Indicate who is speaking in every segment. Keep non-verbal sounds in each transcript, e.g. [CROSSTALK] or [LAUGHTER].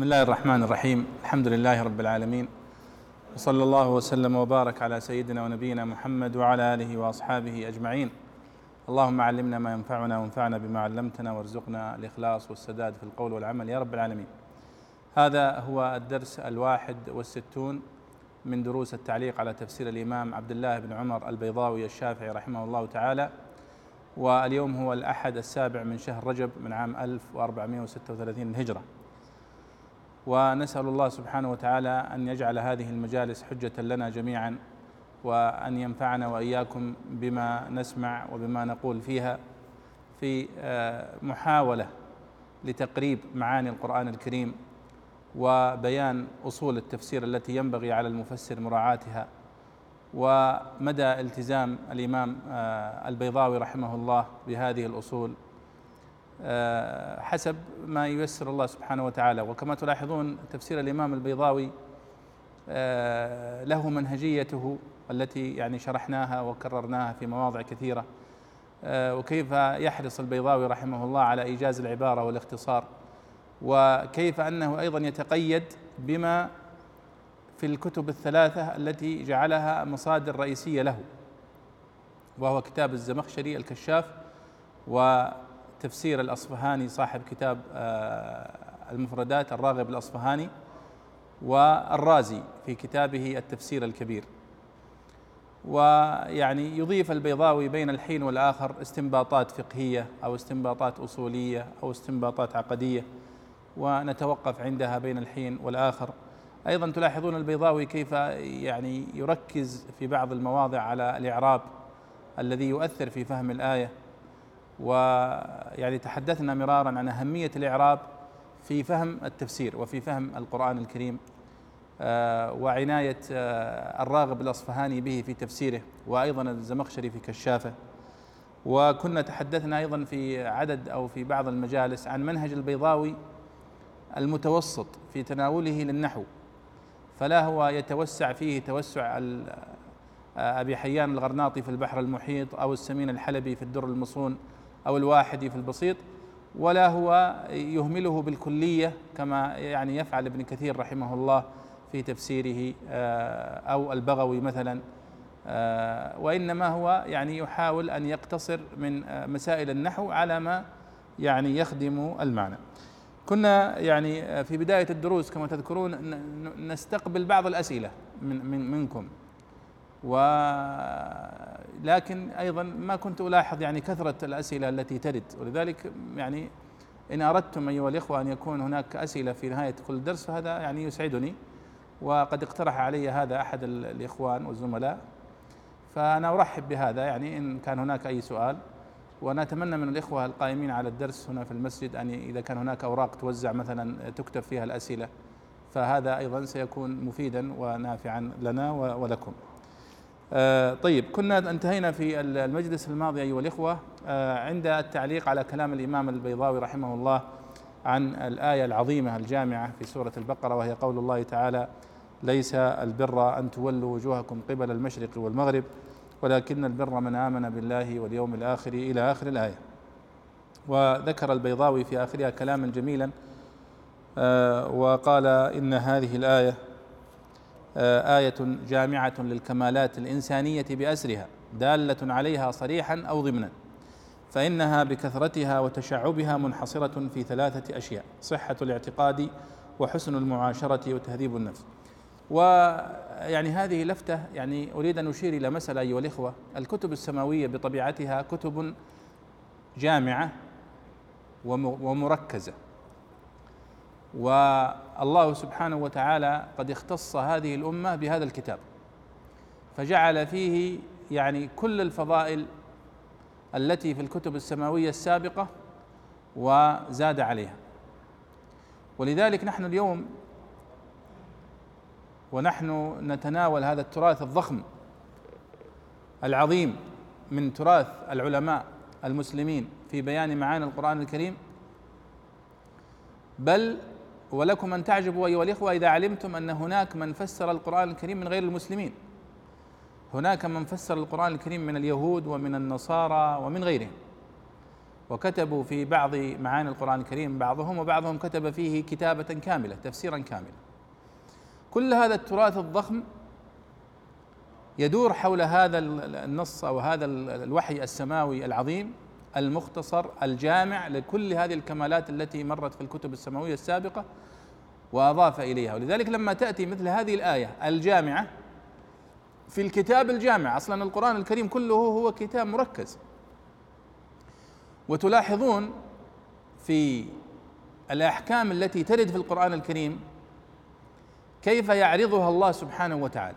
Speaker 1: بسم الله الرحمن الرحيم. الحمد لله رب العالمين. وصلى الله وسلم وبارك على سيدنا ونبينا محمد وعلى آله وأصحابه أجمعين. اللهم علمنا ما ينفعنا وانفعنا بما علمتنا وارزقنا الإخلاص والسداد في القول والعمل. يا رب العالمين. هذا هو الدرس الواحد والستون من دروس التعليق على تفسير الإمام عبد الله بن عمر البيضاوي الشافعي رحمه الله تعالى. واليوم هو الأحد السابع من شهر رجب من عام 1436 الهجرة. ونسأل الله سبحانه وتعالى أن يجعل هذه المجالس حجة لنا جميعا وأن ينفعنا وإياكم بما نسمع وبما نقول فيها في آه، محاولة لتقريب معاني القرآن الكريم وبيان أصول التفسير التي ينبغي على المفسر مراعاتها. ومدى التزام الإمام آه، البيضاوي رحمه الله بهذه الأصول حسب ما ييسر الله سبحانه وتعالى. وكما تلاحظون تفسير الإمام البيضاوي آه، له منهجيته التي يعني شرحناها وكررناها في مواضع كثيرة. آه، وكيف يحرص البيضاوي رحمه الله على إيجاز العبارة والاختصار. وكيف أنه أيضا يتقيد بما في الكتب الثلاثة التي جعلها مصادر رئيسية له وهو كتاب الزمخشري الكشاف و تفسير الأصفهاني صاحب كتاب آه، المفردات الراغب الأصفهاني والرازي في كتابه التفسير الكبير. ويعني يضيف البيضاوي بين الحين والآخر استنباطات فقهية أو استنباطات أصولية أو استنباطات عقدية ونتوقف عندها بين الحين والآخر. أيضا تلاحظون البيضاوي كيف يعني يركز في بعض المواضع على الإعراب الذي يؤثر في فهم الآية. ويعني تحدثنا مرارا عن أهمية الإعراب في فهم التفسير وفي فهم القرآن الكريم آه، وعناية آه، الراغب الأصفهاني به في تفسيره وأيضا الزمخشري في كشافه. وكنا تحدثنا أيضا في عدد أو في بعض المجالس عن منهج البيضاوي المتوسط في تناوله للنحو فلا هو يتوسع فيه توسع آه، أبي حيان الغرناطي في البحر المحيط أو السمين الحلبي في الدر المصون أو الواحد في البسيط ولا هو يهمله بالكلية كما يعني يفعل ابن كثير رحمه الله في تفسيره آه، أو البغوي مثلا آه، وإنما هو يعني يحاول أن يقتصر من آه، مسائل النحو على ما يعني يخدم المعنى. كنا يعني في بداية الدروس كما تذكرون نستقبل بعض الأسئلة من, من منكم. ولكن أيضا ما كنت ألاحظ يعني كثرة الأسئلة التي ترد. ولذلك يعني إن أردتم أيها الإخوة أن يكون هناك أسئلة في نهاية كل درس فهذا يعني يسعدني وقد اقترح علي هذا أحد الإخوان والزملاء. فأنا أرحب بهذا يعني إن كان هناك أي سؤال. ونتمنى من الإخوة القائمين على الدرس هنا في المسجد أن إذا كان هناك أوراق توزع مثلا تكتب فيها الأسئلة فهذا أيضا سيكون مفيدا ونافعا لنا ولكم. آه، طيب كنا انتهينا في المجلس الماضي أيها الإخوة آه، عند التعليق على كلام الإمام البيضاوي رحمه الله عن الآية العظيمة الجامعة في سورة البقرة وهي قول الله تعالى ليس البر أن تولوا وجوهكم قبل المشرق والمغرب ولكن البر من آمن بالله واليوم الآخر إلى آخر الآية. وذكر البيضاوي في آخرها كلاما جميلا آه، وقال إن هذه الآية آية جامعة للكمالات الإنسانية بأسرها دالة عليها صريحا أو ضمنا فإنها بكثرتها وتشعبها منحصرة في ثلاثة أشياء صحة الاعتقاد وحسن المعاشرة وتهذيب النفس. ويعني هذه لفتة يعني أريد أن أشير إلى مسألة أيها الإخوة. الكتب السماوية بطبيعتها كتب جامعة ومركزة. والله سبحانه وتعالى قد اختص هذه الأمة بهذا الكتاب فجعل فيه يعني كل الفضائل التي في الكتب السماوية السابقة وزاد عليها. ولذلك نحن اليوم ونحن نتناول هذا التراث الضخم العظيم من تراث العلماء المسلمين في بيان معاني القرآن الكريم بل ولكم أن تعجبوا أيها الإخوة إذا علمتم أن هناك من فسر القرآن الكريم من غير المسلمين. هناك من فسر القرآن الكريم من اليهود ومن النصارى ومن غيرهم. وكتبوا في بعض معاني القرآن الكريم بعضهم وبعضهم كتب فيه كتابة كاملة تفسيرا كاملا. كل هذا التراث الضخم يدور حول هذا النص أو هذا الوحي السماوي العظيم المختصر الجامع لكل هذه الكمالات التي مرت في الكتب السماوية السابقة وأضاف إليها. ولذلك لما تأتي مثل هذه الآية الجامعة في الكتاب الجامع أصلا القرآن الكريم كله هو كتاب مركز. وتلاحظون في الأحكام التي ترد في القرآن الكريم كيف يعرضها الله سبحانه وتعالى.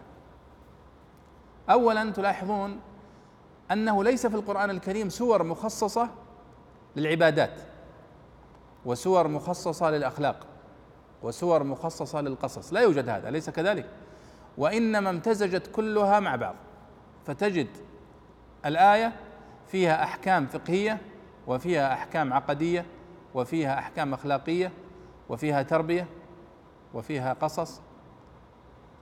Speaker 1: اولا تلاحظون أنه ليس في القرآن الكريم سور مخصصة للعبادات وسور مخصصة للأخلاق وسور مخصصة للقصص. لا يوجد هذا اليس كذلك. وإنما امتزجت كلها مع بعض. فتجد الآية فيها أحكام فقهية وفيها أحكام عقدية وفيها أحكام أخلاقية وفيها تربية وفيها قصص.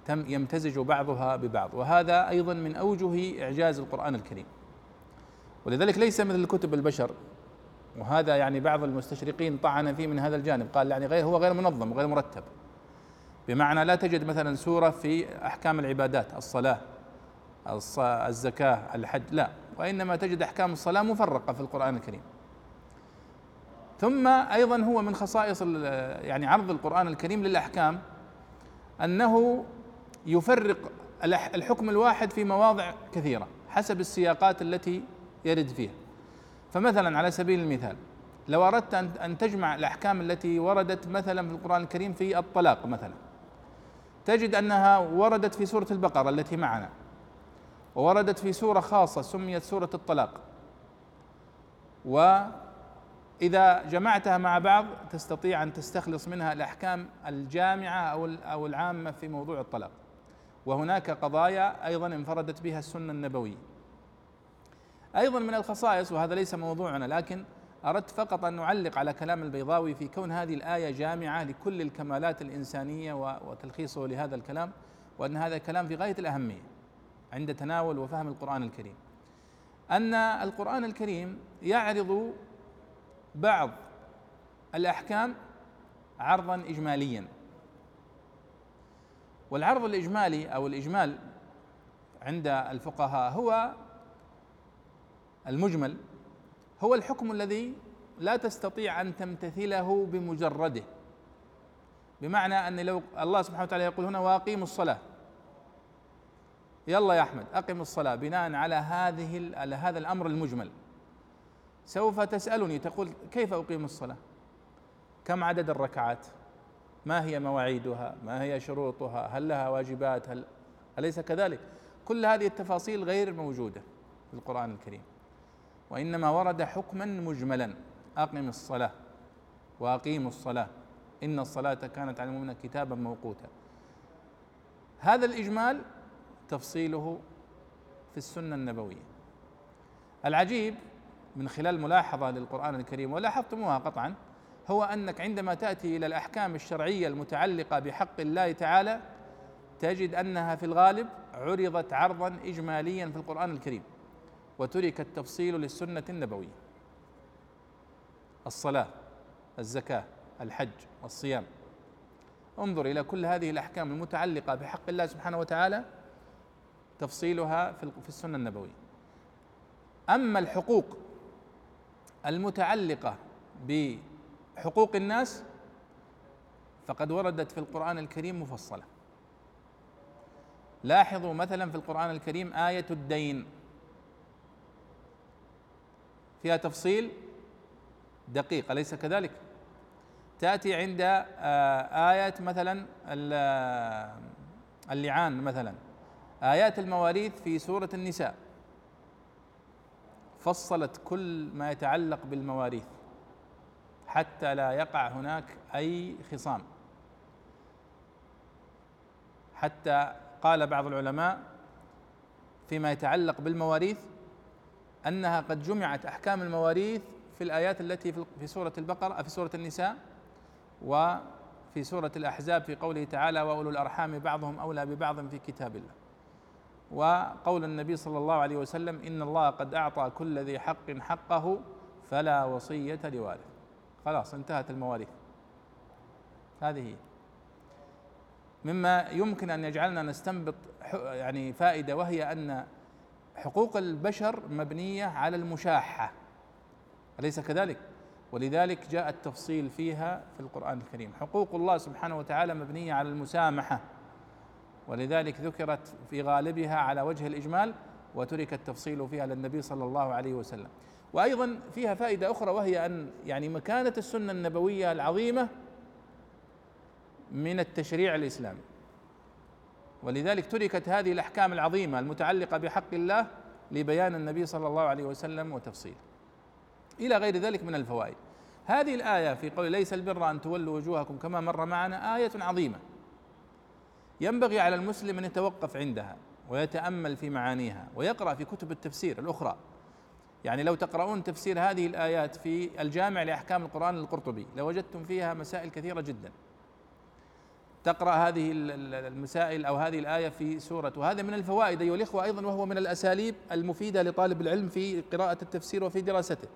Speaker 1: تم يمتزج بعضها ببعض. وهذا أيضا من أوجه إعجاز القرآن الكريم. ولذلك ليس مثل كتب البشر. وهذا يعني بعض المستشرقين طعن فيه من هذا الجانب. قال يعني غير هو غير منظم وغير مرتب. بمعنى لا تجد مثلا سورة في أحكام العبادات الصلاة الزكاة الحج لا. وإنما تجد أحكام الصلاة مفرقة في القرآن الكريم. ثم أيضا هو من خصائص يعني عرض القرآن الكريم للأحكام أنه يفرق الحكم الواحد في مواضع كثيرة حسب السياقات التي يرد فيها. فمثلا على سبيل المثال لو أردت ان تجمع الأحكام التي وردت مثلا في القرآن الكريم في الطلاق مثلا تجد أنها وردت في سورة البقرة التي معنا ووردت في سورة خاصة سميت سورة الطلاق. وإذا جمعتها مع بعض تستطيع أن تستخلص منها الأحكام الجامعة أو أو العامة في موضوع الطلاق. وهناك قضايا أيضا انفردت بها السنة النبوية. أيضا من الخصائص وهذا ليس موضوعنا لكن أردت فقط أن نعلق على كلام البيضاوي في كون هذه الآية جامعة لكل الكمالات الإنسانية وتلخيصه لهذا الكلام وأن هذا كلام في غاية الأهمية عند تناول وفهم القرآن الكريم. أن القرآن الكريم يعرض بعض الأحكام عرضا اجماليا. والعرض الإجمالي أو الإجمال عند الفقهاء هو المجمل هو الحكم الذي لا تستطيع أن تمتثله بمجرده. بمعنى أن لو الله سبحانه وتعالى يقول هنا وأقيموا الصلاة. يلا يا أحمد أقم الصلاة بناء على هذه على هذا الأمر المجمل. سوف تسألني تقول كيف أقيم الصلاة؟ كم عدد الركعات؟ ما هي مواعيدها؟ ما هي شروطها؟ هل لها واجبات؟ هل أليس كذلك؟ كل هذه التفاصيل غير موجودة في القرآن الكريم. وإنما ورد حكما مجملا. أقم الصلاة وأقيموا الصلاة. إن الصلاة كانت على المؤمنين كتابا موقوتا. هذا الإجمال تفصيله في السنة النبوية. العجيب من خلال ملاحظة للقرآن الكريم ولاحظتموها قطعا هو أنك عندما تأتي إلى الأحكام الشرعية المتعلقة بحق الله تعالى تجد أنها في الغالب عرضت عرضا اجماليا في القرآن الكريم وترك التفصيل للسنة النبوية. الصلاة الزكاة الحج الصيام. انظر إلى كل هذه الأحكام المتعلقة بحق الله سبحانه وتعالى تفصيلها في السنة النبوية. أما الحقوق المتعلقة ب حقوق الناس فقد وردت في القرآن الكريم مفصلة. لاحظوا مثلا في القرآن الكريم آية الدين. فيها تفصيل دقيق أليس كذلك؟ تأتي عند آه، آية مثلا اللعان مثلا. آيات المواريث في سورة النساء. فصلت كل ما يتعلق بالمواريث. حتى لا يقع هناك أي خصام. حتى قال بعض العلماء فيما يتعلق بالمواريث أنها قد جمعت أحكام المواريث في الآيات التي في سورة البقرة في سورة النساء وفي سورة الأحزاب في قوله تعالى وأولو الأرحام بعضهم أولى ببعض في كتاب الله. وقول النبي صلى الله عليه وسلم إن الله قد أعطى كل ذي حق حقه فلا وصية لوارث. خلاص انتهت المواريث. هذه هي. مما يمكن أن يجعلنا نستنبط يعني فائدة وهي أن حقوق البشر مبنية على المشاحة. أليس كذلك؟ ولذلك جاء التفصيل فيها في القرآن الكريم. حقوق الله سبحانه وتعالى مبنية على المسامحة. ولذلك ذكرت في غالبها على وجه الإجمال وترك التفصيل فيها للنبي صلى الله عليه وسلم. وأيضا فيها فائدة أخرى وهي أن يعني مكانة السنة النبوية العظيمة من التشريع الإسلامي. ولذلك تركت هذه الأحكام العظيمة المتعلقة بحق الله لبيان النبي صلى الله عليه وسلم وتفصيله إلى غير ذلك من الفوائد. هذه الآية في قول ليس البر أن تولوا وجوهكم كما مر معنا آية عظيمة. ينبغي على المسلم أن يتوقف عندها ويتأمل في معانيها ويقرأ في كتب التفسير الأخرى. يعني لو تقرؤون تفسير هذه الآيات في الجامع لأحكام القرآن القرطبي لوجدتم فيها مسائل كثيرة جدا. تقرأ هذه المسائل أو هذه الآية في سورة وهذا من الفوائد ايها الاخوه أيضا وهو من الأساليب المفيدة لطالب العلم في قراءة التفسير وفي دراسته.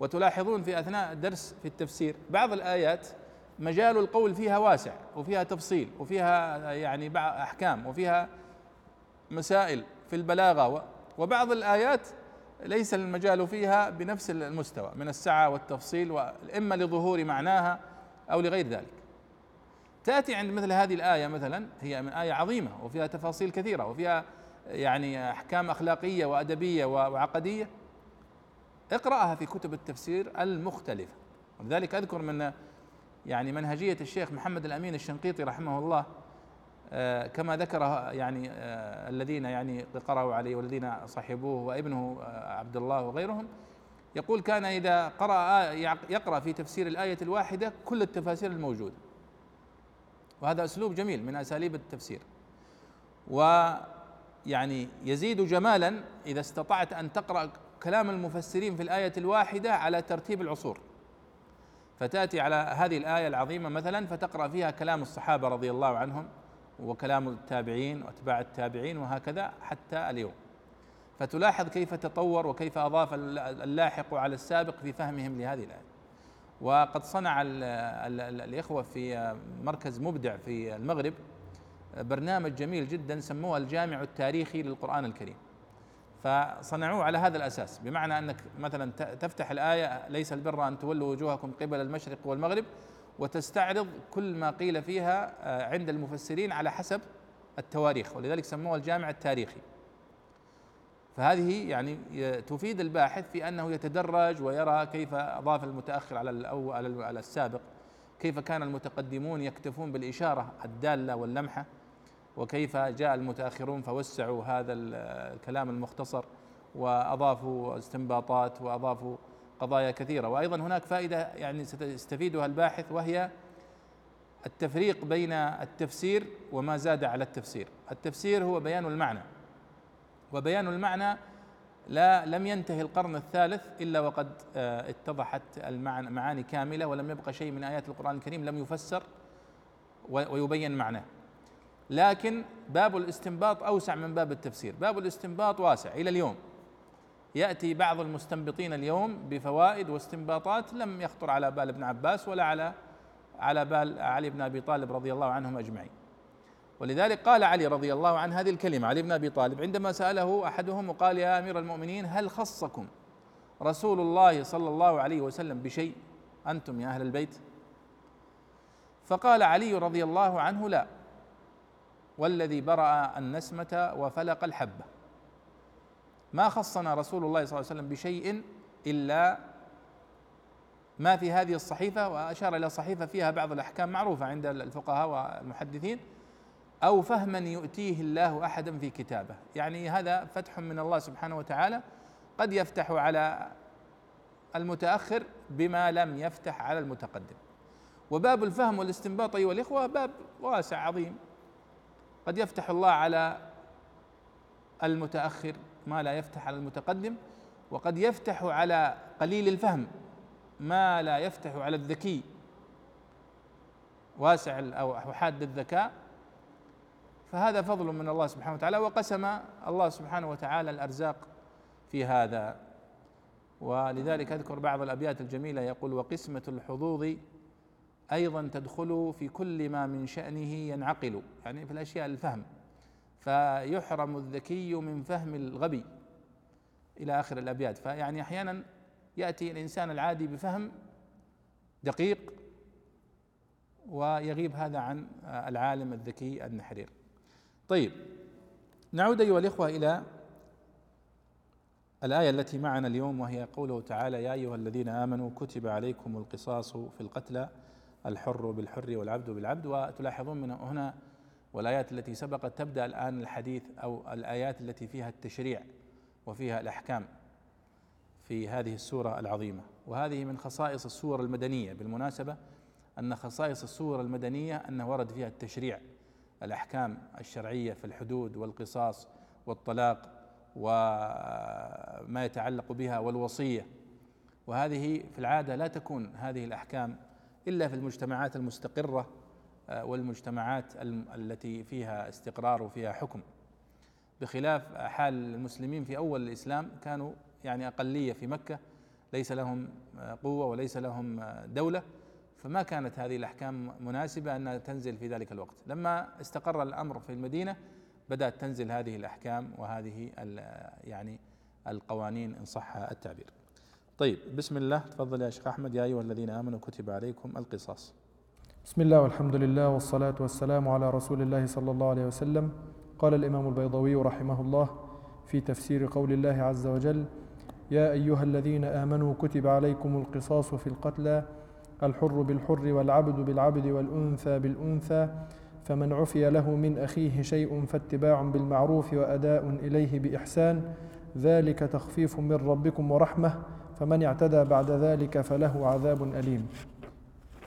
Speaker 1: وتلاحظون في أثناء الدرس في التفسير بعض الآيات مجال القول فيها واسع وفيها تفصيل وفيها يعني أحكام وفيها مسائل في البلاغة وبعض الآيات ليس المجال فيها بنفس المستوى من السعة والتفصيل اما لظهور معناها أو لغير ذلك. تأتي عند مثل هذه الآية مثلا هي من آية عظيمة وفيها تفاصيل كثيرة وفيها يعني أحكام أخلاقية وأدبية وعقدية. اقرأها في كتب التفسير المختلفة. ولذلك أذكر من يعني منهجية الشيخ محمد الأمين الشنقيطي رحمه الله كما ذكر يعني آه، الذين يعني قرأوا عليه والذين صحبوه وابنه آه، عبد الله وغيرهم يقول كان إذا قرأ يقرأ في تفسير الآية الواحدة كل التفاسير الموجودة. وهذا أسلوب جميل من أساليب التفسير. ويعني يزيد جمالا إذا استطعت أن تقرأ كلام المفسرين في الآية الواحدة على ترتيب العصور. فتأتي على هذه الآية العظيمة مثلا فتقرأ فيها كلام الصحابة رضي الله عنهم وكلام التابعين واتباع التابعين وهكذا حتى اليوم. فتلاحظ كيف تطور وكيف أضاف اللاحق على السابق في فهمهم لهذه الآية. وقد صنع الإخوة في مركز مبدع في المغرب برنامج جميل جدا سموه الجامع التاريخي للقرآن الكريم. فصنعوه على هذا الأساس بمعنى أنك مثلا تفتح الآية ليس البر أن تولوا وجوهكم قبل المشرق والمغرب وتستعرض كل ما قيل فيها آه، عند المفسرين على حسب التواريخ ولذلك سموها الجامع التاريخي. فهذه يعني تفيد الباحث في أنه يتدرج ويرى كيف أضاف المتأخر على الأو على السابق كيف كان المتقدمون يكتفون بالإشارة الدالة واللمحة وكيف جاء المتأخرون فوسعوا هذا الكلام المختصر وأضافوا استنباطات وأضافوا قضايا كثيرة. وأيضا هناك فائدة يعني سيستفيدها الباحث وهي التفريق بين التفسير وما زاد على التفسير. التفسير هو بيان المعنى. وبيان المعنى لا لم ينتهي القرن الثالث إلا وقد آه، اتضحت المعنى معاني كاملة ولم يبقى شيء من آيات القرآن الكريم لم يفسر ويبين معناه. لكن باب الاستنباط أوسع من باب التفسير. باب الاستنباط واسع إلى اليوم. يأتي بعض المستنبطين اليوم بفوائد واستنباطات لم يخطر على بال ابن عباس ولا على على بال علي بن أبي طالب رضي الله عنهم أجمعين. ولذلك قال علي رضي الله عنه هذه الكلمة علي بن أبي طالب عندما سأله أحدهم وقال يا أمير المؤمنين هل خصكم رسول الله صلى الله عليه وسلم بشيء؟ أنتم يا أهل البيت؟ فقال علي رضي الله عنه لا. والذي برأ النسمة وفلق الحبة. ما خصنا رسول الله صلى الله عليه وسلم بشيء إلا ما في هذه الصحيفة وأشار إلى صحيفة فيها بعض الأحكام معروفة عند الفقهاء والمحدثين أو فهما يؤتيه الله أحدا في كتابه. يعني هذا فتح من الله سبحانه وتعالى قد يفتح على المتأخر بما لم يفتح على المتقدم. وباب الفهم والاستنباط أيها الإخوة باب واسع عظيم. قد يفتح الله على المتأخر ما لا يفتح على المتقدم وقد يفتح على قليل الفهم ما لا يفتح على الذكي. واسع أو حاد الذكاء. فهذا فضل من الله سبحانه وتعالى وقسم الله سبحانه وتعالى الأرزاق في هذا. ولذلك أذكر بعض الأبيات الجميلة يقول وقسمة الحظوظ أيضا تدخل في كل ما من شأنه ينعقل. يعني في الأشياء الفهم. فيحرم الذكي من فهم الغبي إلى آخر الأبيات. فيعني أحيانا يأتي الإنسان العادي بفهم دقيق ويغيب هذا عن العالم الذكي النحرير. طيب نعود أيها الإخوة إلى الآية التي معنا اليوم وهي قوله تعالى يا أيها الذين آمنوا كتب عليكم القصاص في القتلى الحر بالحر والعبد بالعبد. وتلاحظون من هنا والآيات التي سبقت تبدأ الآن الحديث أو الآيات التي فيها التشريع وفيها الأحكام في هذه السورة العظيمة. وهذه من خصائص السور المدنية بالمناسبة أن خصائص السور المدنية أنه ورد فيها التشريع الأحكام الشرعية في الحدود والقصاص والطلاق وما يتعلق بها والوصية. وهذه في العادة لا تكون هذه الأحكام إلا في المجتمعات المستقرة والمجتمعات التي فيها استقرار وفيها حكم. بخلاف حال المسلمين في أول الإسلام كانوا يعني أقلية في مكة ليس لهم قوة وليس لهم دولة فما كانت هذه الأحكام مناسبة أنها تنزل في ذلك الوقت. لما استقر الأمر في المدينة بدأت تنزل هذه الأحكام وهذه يعني القوانين إن صح التعبير. طيب بسم الله. تفضل يا شيخ أحمد. يا أيها الذين آمنوا كتب عليكم القصاص.
Speaker 2: بسم الله والحمد لله والصلاة والسلام على رسول الله صلى الله عليه وسلم. قال الإمام البيضوي رحمه الله في تفسير قول الله عز وجل يا أيها الذين آمنوا كتب عليكم القصاص في القتلى الحر بالحر والعبد بالعبد والأنثى بالأنثى فمن عفي له من أخيه شيء فاتباع بالمعروف وأداء إليه بإحسان ذلك تخفيف من ربكم ورحمة فمن اعتدى بعد ذلك فله عذاب أليم.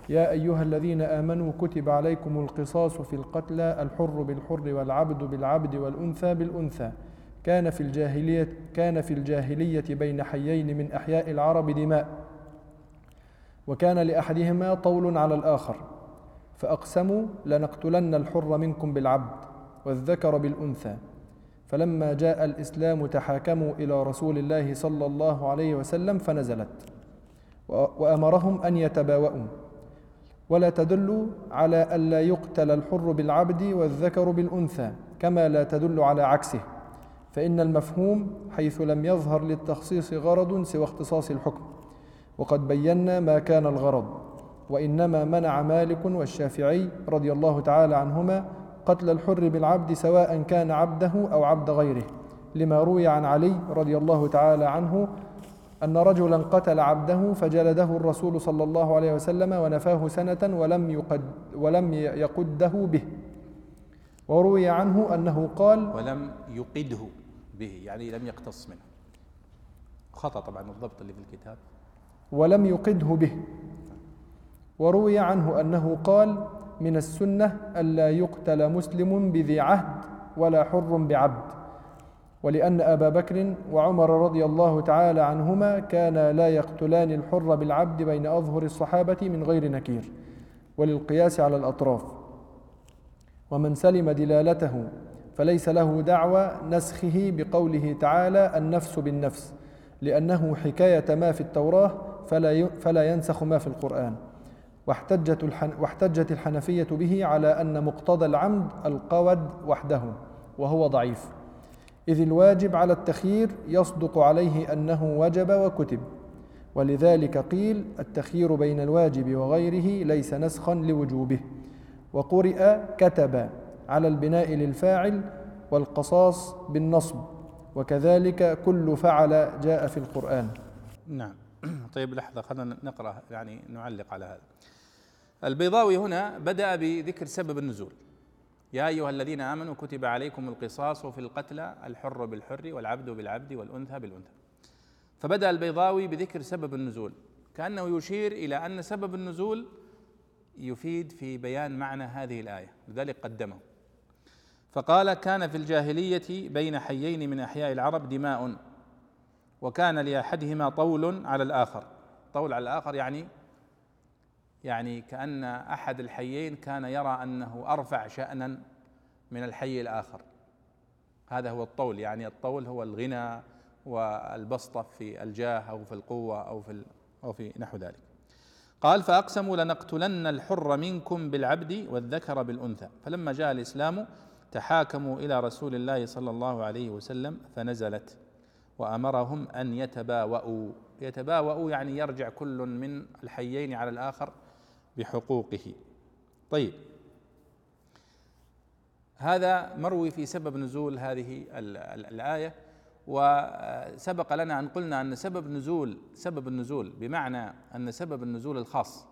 Speaker 2: يا أيها الذين آمنوا كتب عليكم القصاص في القتلى الحر بالحر والعبد بالعبد والأنثى بالأنثى. كان في الجاهلية كان في الجاهلية بين حيين من أحياء العرب دماء. وكان لأحدهما طول على الآخر. فأقسموا لنقتلن الحر منكم بالعبد والذكر بالأنثى. فلما جاء الإسلام تحاكموا إلى رسول الله صلى الله عليه وسلم فنزلت. وأمرهم أن يتباوأوا ولا تدل على ألا يقتل الحر بالعبد والذكر بالأنثى كما لا تدل على عكسه. فإن المفهوم حيث لم يظهر للتخصيص غرض سوى اختصاص الحكم. وقد بينا ما كان الغرض وإنما منع مالك والشافعي رضي الله تعالى عنهما قتل الحر بالعبد سواء كان عبده أو عبد غيره لما روي عن علي رضي الله تعالى عنه أن رجلا قتل عبده فجلده الرسول صلى الله عليه وسلم ونفاه سنة ولم يقد ولم يقده به. وروي عنه أنه قال
Speaker 1: ولم يقده به يعني لم يقتص منه. خطأ طبعا الضبط اللي في الكتاب.
Speaker 2: ولم يقده به. وروي عنه أنه قال من السنة ألا يقتل مسلم بذي عهد ولا حر بعبد. ولأن أبا بكر وعمر رضي الله تعالى عنهما كانا لا يقتلان الحر بالعبد بين أظهر الصحابة من غير نكير وللقياس على الأطراف. ومن سلم دلالته فليس له دعوى نسخه بقوله تعالى النفس بالنفس لأنه حكاية ما في التوراة فلا فلا ينسخ ما في القرآن. واحتجت, واحتجت الحنفية به على أن مقتضى العمد القود وحده وهو ضعيف. إذ الواجب على التخيير يصدق عليه أنه وجب وكتب. ولذلك قيل التخيير بين الواجب وغيره ليس نسخا لوجوبه. وقرئ كتب على البناء للفاعل والقصاص بالنصب. وكذلك كل فعل جاء في القرآن.
Speaker 1: نعم. [CLEARS THROAT] طيب لحظة خلينا نقرأ يعني نعلق على هذا. البيضاوي هنا بدأ بذكر سبب النزول. يا أيها الذين آمنوا كتب عليكم القصاص في القتلى الحر بالحر والعبد بالعبد والأنثى بالأنثى. فبدأ البيضاوي بذكر سبب النزول كأنه يشير إلى أن سبب النزول يفيد في بيان معنى هذه الآية لذلك قدمه. فقال كان في الجاهلية بين حيين من أحياء العرب دماء وكان لأحدهما طول على الآخر. طول على الآخر يعني يعني كأن أحد الحيين كان يرى أنه أرفع شأنا من الحي الآخر. هذا هو الطول يعني الطول هو الغنى والبسطة في الجاه أو في القوة أو في أو في نحو ذلك. قال فأقسموا لنقتلن الحر منكم بالعبد والذكر بالأنثى. فلما جاء الإسلام تحاكموا إلى رسول الله صلى الله عليه وسلم فنزلت وأمرهم أن يتباوأوا يتباوأوا يعني يرجع كل من الحيين على الآخر بحقوقه. طيب. هذا مروي في سبب نزول هذه الآية وسبق لنا أن قلنا أن سبب نزول سبب النزول بمعنى أن سبب النزول الخاص.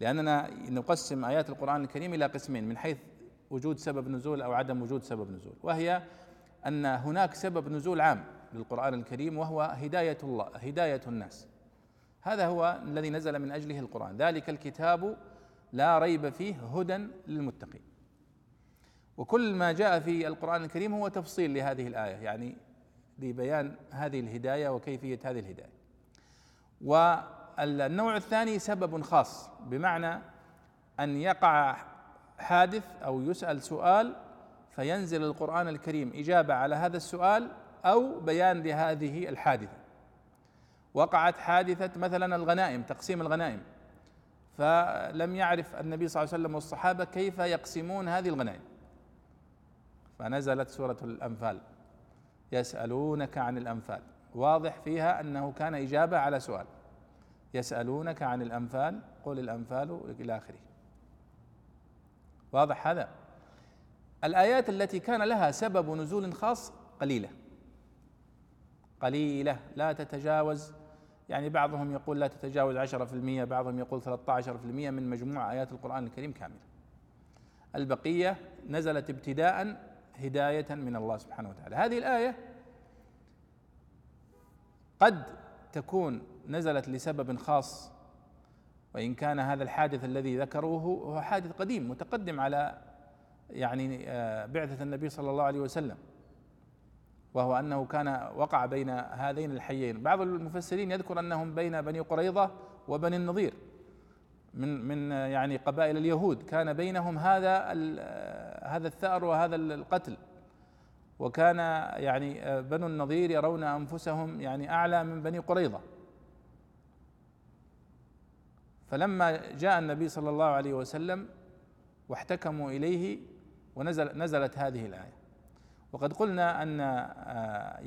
Speaker 1: لأننا نقسم آيات القرآن الكريم إلى قسمين من حيث وجود سبب نزول أو عدم وجود سبب نزول. وهي أن هناك سبب نزول عام للقرآن الكريم وهو هداية الله هداية الناس. هذا هو الذي نزل من أجله القرآن. ذلك الكتاب لا ريب فيه هدى للمتقين. وكل ما جاء في القرآن الكريم هو تفصيل لهذه الآية يعني لبيان هذه الهداية وكيفية هذه الهداية. والنوع الثاني سبب خاص بمعنى أن يقع حادث أو يسأل سؤال فينزل القرآن الكريم إجابة على هذا السؤال أو بيان لهذه الحادثة. وقعت حادثة مثلا الغنائم تقسيم الغنائم. فلم يعرف النبي صلى الله عليه وسلم والصحابة كيف يقسمون هذه الغنائم. فنزلت سورة الأنفال. يسألونك عن الأنفال. واضح فيها أنه كان إجابة على سؤال. يسألونك عن الأنفال قل الأنفال إلى آخره. واضح هذا؟ الآيات التي كان لها سبب نزول خاص قليلة. قليلة لا تتجاوز يعني بعضهم يقول لا تتجاوز عشرة في المية بعضهم يقول ثلاثة عشر في المية من مجموع آيات القرآن الكريم كاملة. البقية نزلت ابتداء هداية من الله سبحانه وتعالى. هذه الآية قد تكون نزلت لسبب خاص وإن كان هذا الحادث الذي ذكروه هو حادث قديم متقدم على يعني آه، بعثة النبي صلى الله عليه وسلم. وهو أنه كان وقع بين هذين الحيين. بعض المفسرين يذكر أنهم بين بني قريظة وبني النضير من من يعني قبائل اليهود. كان بينهم هذا هذا الثأر وهذا القتل. وكان يعني بنو النضير يرون أنفسهم يعني أعلى من بني قريظة. فلما جاء النبي صلى الله عليه وسلم واحتكموا إليه ونزل نزلت هذه الآية. وقد قلنا أن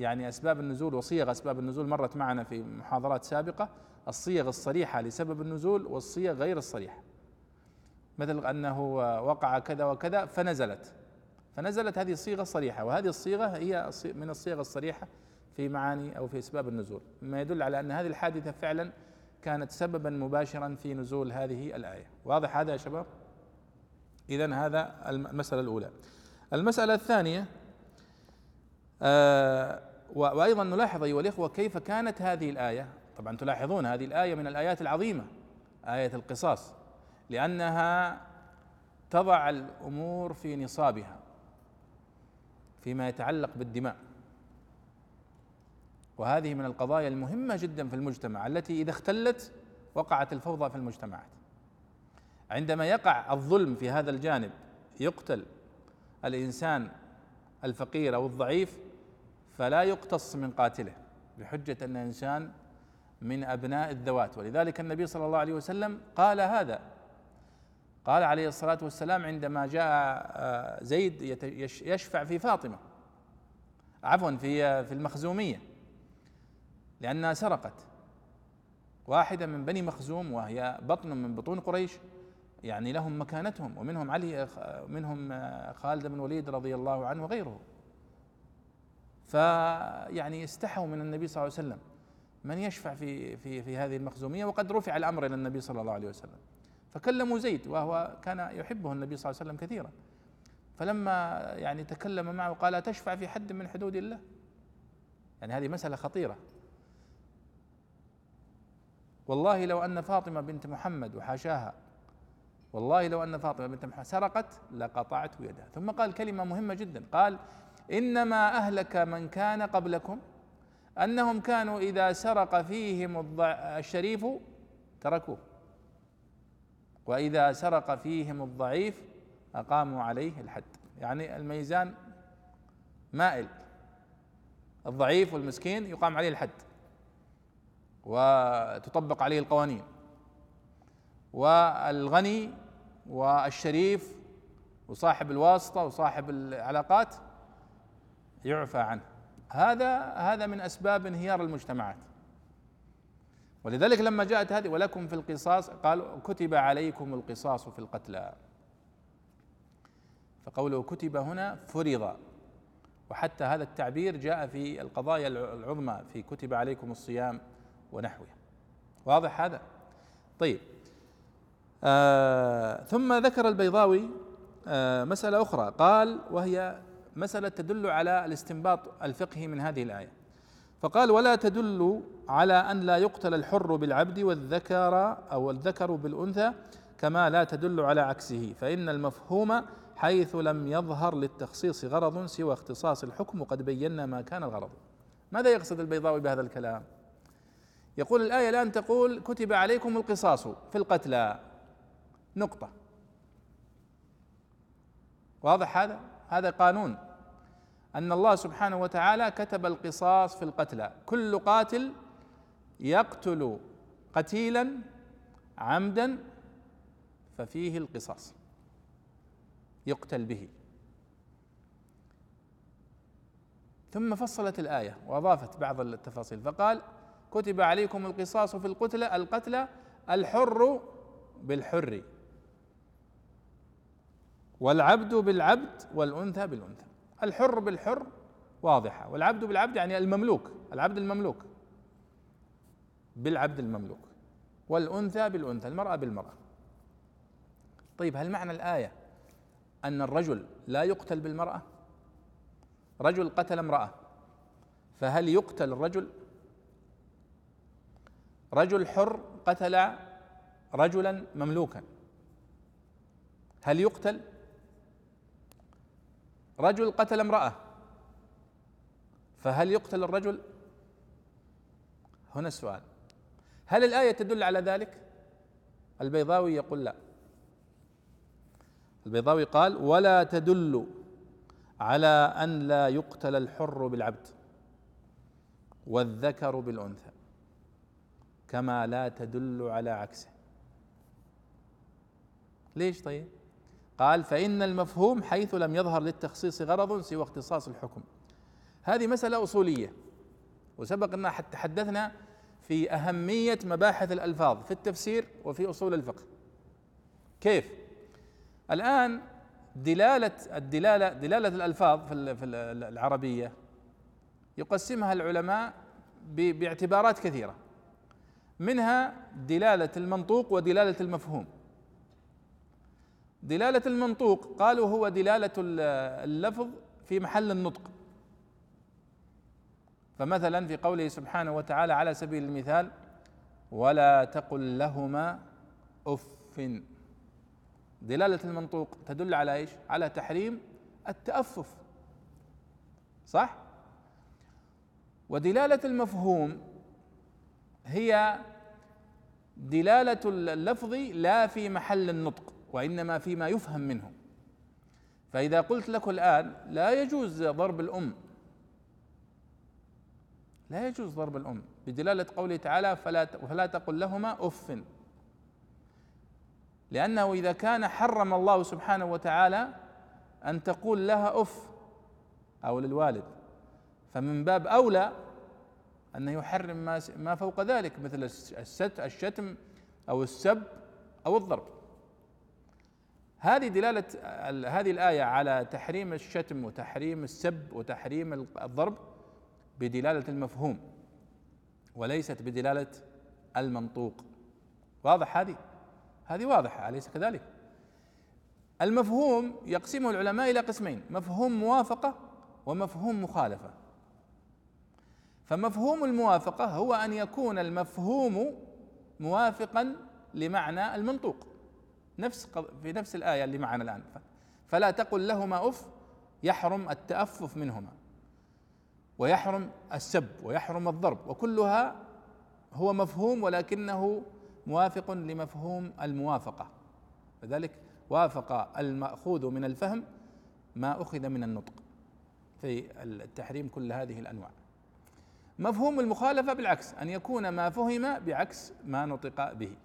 Speaker 1: يعني أسباب النزول وصيغ أسباب النزول مرت معنا في محاضرات سابقة الصيغ الصريحة لسبب النزول والصيغ غير الصريحة. مثل أنه وقع كذا وكذا فنزلت. فنزلت هذه الصيغة الصريحة وهذه الصيغة هي من الصيغ الصريحة في معاني أو في أسباب النزول. مما يدل على أن هذه الحادثة فعلا كانت سببا مباشرا في نزول هذه الآية. واضح هذا يا شباب؟ إذا هذا المسألة الأولى. المسألة الثانية آه وأيضا نلاحظ أيها الإخوة كيف كانت هذه الآية. طبعا تلاحظون هذه الآية من الآيات العظيمة آية القصاص لأنها تضع الأمور في نصابها فيما يتعلق بالدماء. وهذه من القضايا المهمة جدا في المجتمع التي إذا اختلت وقعت الفوضى في المجتمعات. عندما يقع الظلم في هذا الجانب يقتل الإنسان الفقير أو الضعيف فلا يقتص من قاتله بحجة أن إنسان من أبناء الذوات. ولذلك النبي صلى الله عليه وسلم قال هذا. قال عليه الصلاة والسلام عندما جاء آه، زيد يشفع في فاطمة. عفوا في في المخزومية. لأنها سرقت. واحدة من بني مخزوم وهي بطن من بطون قريش. يعني لهم مكانتهم. ومنهم علي منهم آه، خالد بن الوليد رضي الله عنه وغيره. فيعني استحوا من النبي صلى الله عليه وسلم. من يشفع في في في هذه المخزومية؟ وقد رفع الأمر إلى النبي صلى الله عليه وسلم. فكلموا زيد وهو كان يحبه النبي صلى الله عليه وسلم كثيرا. فلما يعني تكلم معه قال تشفع في حد من حدود الله؟ يعني هذه مسألة خطيرة. والله لو أن فاطمة بنت محمد وحاشاها والله لو أن فاطمة بنت محمد سرقت لقطعت يدها. ثم قال كلمة مهمة جدا. قال إنما أهلك من كان قبلكم أنهم كانوا إذا سرق فيهم الشريف تركوه. وإذا سرق فيهم الضعيف أقاموا عليه الحد. يعني الميزان مائل. الضعيف والمسكين يقام عليه الحد. وتطبق عليه القوانين. والغني والشريف وصاحب الواسطة وصاحب العلاقات يعفى عنه. هذا هذا من أسباب انهيار المجتمعات. ولذلك لما جاءت هذه ولكم في القصاص قال كتب عليكم القصاص في القتلى. فقوله كتب هنا فرض. وحتى هذا التعبير جاء في القضايا العظمى في كتب عليكم الصيام ونحوه. واضح هذا؟ طيب. آه ثم ذكر البيضاوي آه مسألة أخرى. قال وهي مسألة تدل على الاستنباط الفقهي من هذه الآية. فقال ولا تدل على أن لا يقتل الحر بالعبد والذكر أو الذكر بالأنثى كما لا تدل على عكسه فإن المفهوم حيث لم يظهر للتخصيص غرض سوى اختصاص الحكم وقد بينا ما كان الغرض. ماذا يقصد البيضاوي بهذا الكلام؟ يقول الآية الآن تقول كتب عليكم القصاص في القتلى. نقطة. واضح هذا؟ هذا قانون. أن الله سبحانه وتعالى كتب القصاص في القتلى. كل قاتل يقتل قتيلا عمدا ففيه القصاص. يقتل به. ثم فصلت الآية وأضافت بعض التفاصيل. فقال كتب عليكم القصاص في القتلى القتلى الحر بالحر والعبد بالعبد والأنثى بالأنثى. الحر بالحر واضحة والعبد بالعبد يعني المملوك العبد المملوك. بالعبد المملوك. والأنثى بالأنثى المرأة بالمرأة. طيب هل معنى الآية أن الرجل لا يقتل بالمرأة؟ رجل قتل امرأة فهل يقتل الرجل؟ رجل حر قتل رجلا مملوكا هل يقتل؟ رجل قتل امرأة فهل يقتل الرجل؟ هنا السؤال هل الآية تدل على ذلك؟ البيضاوي يقول لا البيضاوي قال ولا تدل على أن لا يقتل الحر بالعبد والذكر بالأنثى كما لا تدل على عكسه ليش طيب؟ قال فإن المفهوم حيث لم يظهر للتخصيص غرض سوى اختصاص الحكم. هذه مسألة أصولية وسبق أن تحدثنا في أهمية مباحث الألفاظ في التفسير وفي أصول الفقه. كيف؟ الآن دلالة الدلالة دلالة الألفاظ في العربية يقسمها العلماء باعتبارات كثيرة. منها دلالة المنطوق ودلالة المفهوم. دلالة المنطوق. قالوا هو دلالة اللفظ في محل النطق. فمثلا في قوله سبحانه وتعالى على سبيل المثال ولا تقل لهما اف دلالة المنطوق تدل على إيش؟ على تحريم التأفف. صح؟ ودلالة المفهوم هي دلالة اللفظ لا في محل النطق. وإنما فيما يفهم منه. فإذا قلت لك الآن لا يجوز ضرب الأم. لا يجوز ضرب الأم. بدلالة قوله تعالى فلا فلا تقل لهما أف. لأنه إذا كان حرم الله سبحانه وتعالى أن تقول لها أف أو للوالد فمن باب أولى انه يحرم ما ما فوق ذلك مثل الشتم أو السب أو الضرب. هذه دلالة هذه الآية على تحريم الشتم وتحريم السب وتحريم الضرب بدلالة المفهوم وليست بدلالة المنطوق. واضح هذه؟ هذه واضحة أليس كذلك؟ المفهوم يقسمه العلماء إلى قسمين مفهوم موافقة ومفهوم مخالفة. فمفهوم الموافقة هو أن يكون المفهوم موافقا لمعنى المنطوق. نفس في نفس الآية اللي معنا الآن. فلا تقل لهما أف يحرم التأفف منهما. ويحرم السب ويحرم الضرب وكلها هو مفهوم ولكنه موافق لمفهوم الموافقة. لذلك وافق المأخوذ من الفهم ما أخذ من النطق في التحريم كل هذه الأنواع. مفهوم المخالفة بالعكس أن يكون ما فهم بعكس ما نطق به.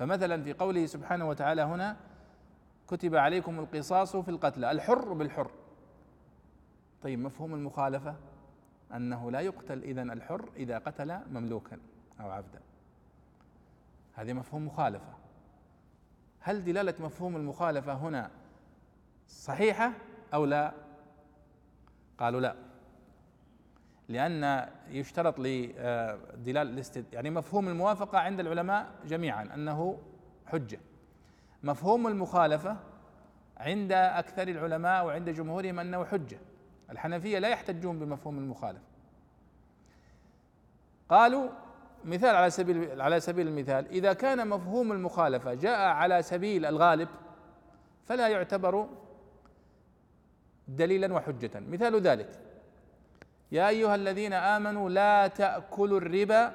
Speaker 1: فمثلا في قوله سبحانه وتعالى هنا كتب عليكم القصاص في القتلى الحر بالحر. طيب مفهوم المخالفة؟ أنه لا يقتل إذن الحر إذا قتل مملوكا أو عبدا. هذه مفهوم مخالفة. هل دلالة مفهوم المخالفة هنا صحيحة أو لا؟ قالوا لا. لأن يشترط لدلالة يعني مفهوم الموافقة عند العلماء جميعا أنه حجة. مفهوم المخالفة عند أكثر العلماء وعند جمهورهم أنه حجة. الحنفية لا يحتجون بمفهوم المخالفة. قالوا مثال على سبيل على سبيل المثال إذا كان مفهوم المخالفة جاء على سبيل الغالب فلا يعتبر دليلا وحجة. مثال ذلك. يا أيها الذين آمنوا لا تأكلوا الربا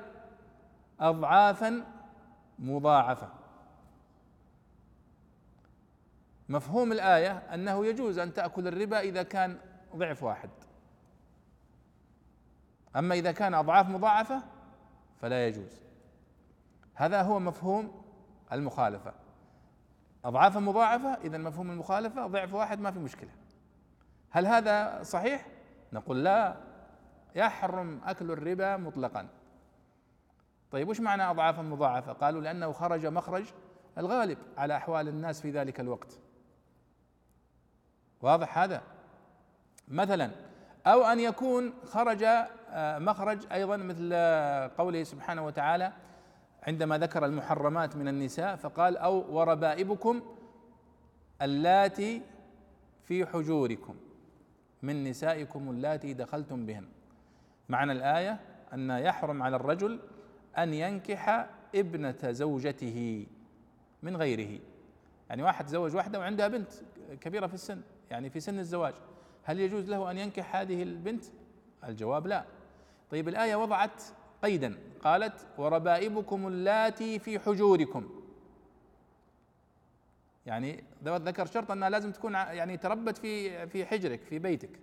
Speaker 1: أضعافا مضاعفة. مفهوم الآية أنه يجوز أن تأكل الربا إذا كان ضعف واحد. أما إذا كان أضعاف مضاعفة فلا يجوز. هذا هو مفهوم المخالفة. أضعاف مضاعفة إذا مفهوم المخالفة ضعف واحد ما في مشكلة. هل هذا صحيح؟ نقول لا. يحرم أكل الربا مطلقا. طيب وش معنى أضعافا مضاعفة؟ قالوا لأنه خرج مخرج الغالب على أحوال الناس في ذلك الوقت. واضح هذا؟ مثلا أو أن يكون خرج آه، مخرج أيضا مثل قوله سبحانه وتعالى عندما ذكر المحرمات من النساء فقال أو وربائبكم اللاتي في حجوركم من نسائكم اللاتي دخلتم بهن. معنى الآية أن يحرم على الرجل أن ينكح ابنة زوجته من غيره يعني واحد تزوج واحدة وعندها بنت كبيرة في السن يعني في سن الزواج هل يجوز له أن ينكح هذه البنت؟ الجواب لا. طيب الآية وضعت قيدا قالت وربائبكم اللاتي في حجوركم يعني ذكر شرط أنها لازم تكون يعني تربت في في حجرك في بيتك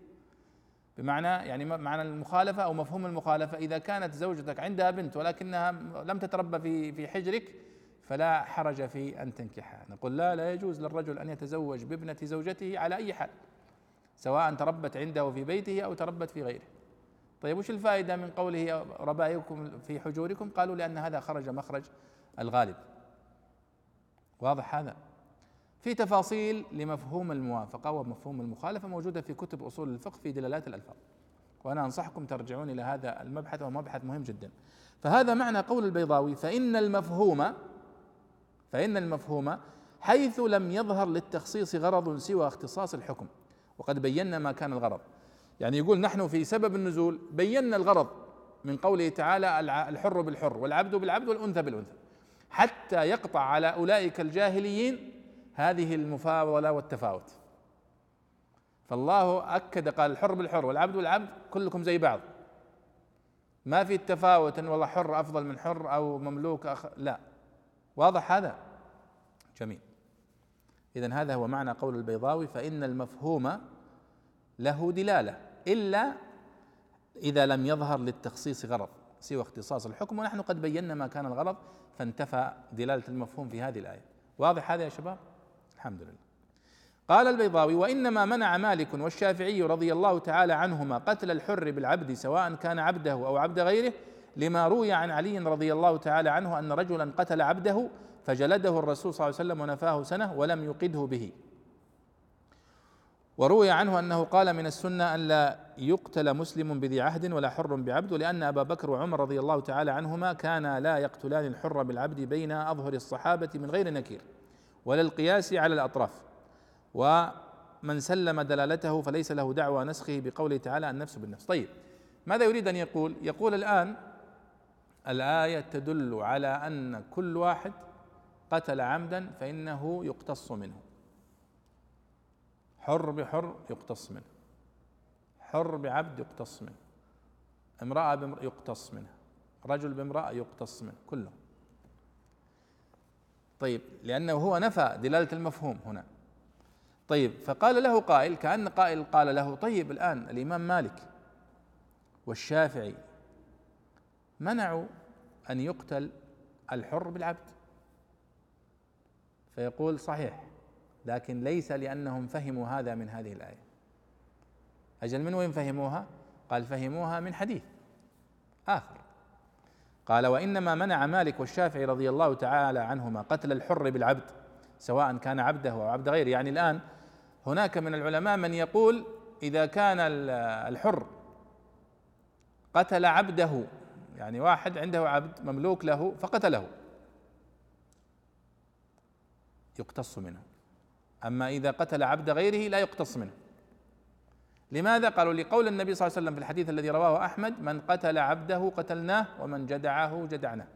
Speaker 1: بمعنى يعني معنى المخالفة أو مفهوم المخالفة. إذا كانت زوجتك عندها بنت ولكنها لم تتربى في في حجرك فلا حرج في أن تنكحها. نقول لا لا يجوز للرجل أن يتزوج بابنة زوجته على أي حال سواء تربت عنده في بيته أو تربت في غيره. طيب وش الفائدة من قوله ربائكم في حجوركم؟ قالوا لأن هذا خرج مخرج الغالب. واضح هذا؟ في تفاصيل لمفهوم الموافقة ومفهوم المخالفة موجودة في كتب أصول الفقه في دلالات الألفاظ. وأنا أنصحكم ترجعون إلى هذا المبحث وهو مبحث مهم جدا. فهذا معنى قول البيضاوي فإن المفهوم فإن المفهوم حيث لم يظهر للتخصيص غرض سوى اختصاص الحكم. وقد بينا ما كان الغرض. يعني يقول نحن في سبب النزول بينا الغرض من قوله تعالى الحر بالحر والعبد بالعبد والأنثى بالأنثى. حتى يقطع على أولئك الجاهليين هذه المفاضله والتفاوت. فالله أكد قال الحر بالحر والعبد بالعبد كلكم زي بعض. ما في التفاوت إن والله حر أفضل من حر أو مملوك أخ... لا. واضح هذا؟ جميل. اذا هذا هو معنى قول البيضاوي فإن المفهوم له دلالة إلا إذا لم يظهر للتخصيص غرض سوى اختصاص الحكم. ونحن قد بينا ما كان الغرض فانتفى دلالة المفهوم في هذه الآية. واضح هذا يا شباب؟ الحمد لله. قال البيضاوي وإنما منع مالك والشافعي رضي الله تعالى عنهما قتل الحر بالعبد سواء كان عبده أو عبد غيره لما روي عن علي رضي الله تعالى عنه أن رجلا قتل عبده فجلده الرسول صلى الله عليه وسلم ونفاه سنة ولم يقده به. وروي عنه أنه قال من السنة أن لا يقتل مسلم بذي عهد ولا حر بعبد لأن أبا بكر وعمر رضي الله تعالى عنهما كانا لا يقتلان الحر بالعبد بين أظهر الصحابة من غير نكير. ولا القياس على الأطراف. ومن سلم دلالته فليس له دعوى نسخه بقوله تعالى النفس بالنفس. طيب ماذا يريد أن يقول؟ يقول الآن الآية تدل على أن كل واحد قتل عمدا فإنه يقتص منه. حر بحر يقتص منه. حر بعبد يقتص منه. امرأة بامرأة يقتص منها رجل بامرأة يقتص منه. كلهم. طيب لأنه هو نفى دلالة المفهوم هنا. طيب فقال له قائل كأن قائل قال له طيب الآن الإمام مالك والشافعي منعوا أن يقتل الحر بالعبد. فيقول صحيح لكن ليس لأنهم فهموا هذا من هذه الآية. أجل من وين فهموها؟ قال فهموها من حديث آخر. قال وإنما منع مالك والشافعي رضي الله تعالى عنهما قتل الحر بالعبد سواء كان عبده أو عبد غيره. يعني الآن هناك من العلماء من يقول إذا كان الحر قتل عبده يعني واحد عنده عبد مملوك له فقتله. يقتص منه. أما إذا قتل عبد غيره لا يقتص منه. لماذا قالوا؟ لقول النبي صلى الله عليه وسلم في الحديث الذي رواه أحمد من قتل عبده قتلناه ومن جدعه جدعناه.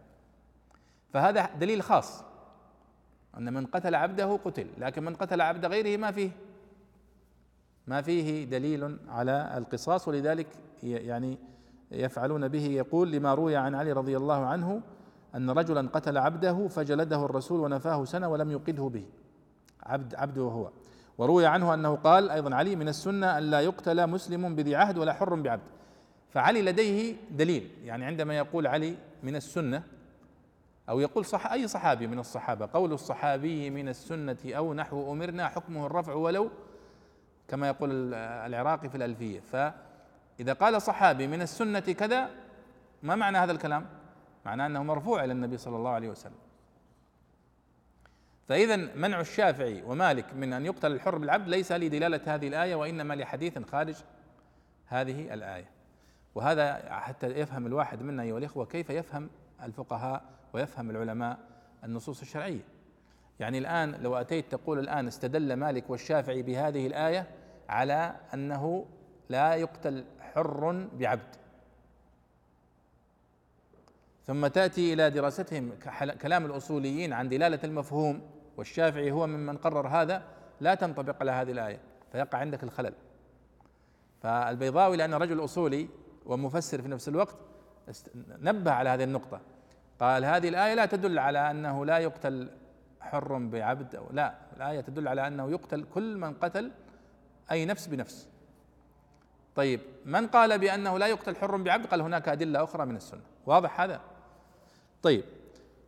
Speaker 1: فهذا دليل خاص أن من قتل عبده قتل لكن من قتل عبد غيره ما فيه. ما فيه دليل على القصاص ولذلك يعني يفعلون به يقول لما روي عن علي رضي الله عنه أن رجلا قتل عبده فجلده الرسول ونفاه سنة ولم يقده به. عبد عبده هو. وروي عنه أنه قال أيضا علي من السنة أن لا يقتل مسلم بذي عهد ولا حر بعبد. فعلي لديه دليل يعني عندما يقول علي من السنة أو يقول صح أي صحابي من الصحابة قول الصحابي من السنة أو نحو أمرنا حكمه الرفع ولو كما يقول العراقي في الألفية. فإذا قال صحابي من السنة كذا ما معنى هذا الكلام؟ معناه أنه مرفوع إلى النبي صلى الله عليه وسلم. فإذا منع الشافعي ومالك من أن يقتل الحر بالعبد ليس لدلالة هذه الآية وإنما لحديث خارج هذه الآية. وهذا حتى يفهم الواحد منا أيها الإخوة كيف يفهم الفقهاء ويفهم العلماء النصوص الشرعية. يعني الآن لو أتيت تقول الآن استدل مالك والشافعي بهذه الآية على أنه لا يقتل حر بعبد. ثم تأتي إلى دراستهم كلام الأصوليين عن دلالة المفهوم والشافعي هو ممن قرر هذا لا تنطبق على هذه الآية فيقع عندك الخلل. فالبيضاوي لأنه رجل أصولي ومفسر في نفس الوقت نبه على هذه النقطة. قال هذه الآية لا تدل على أنه لا يقتل حر بعبد أو لا الآية تدل على أنه يقتل كل من قتل أي نفس بنفس. طيب من قال بأنه لا يقتل حر بعبد؟ قال هناك أدلة أخرى من السنة. واضح هذا؟ طيب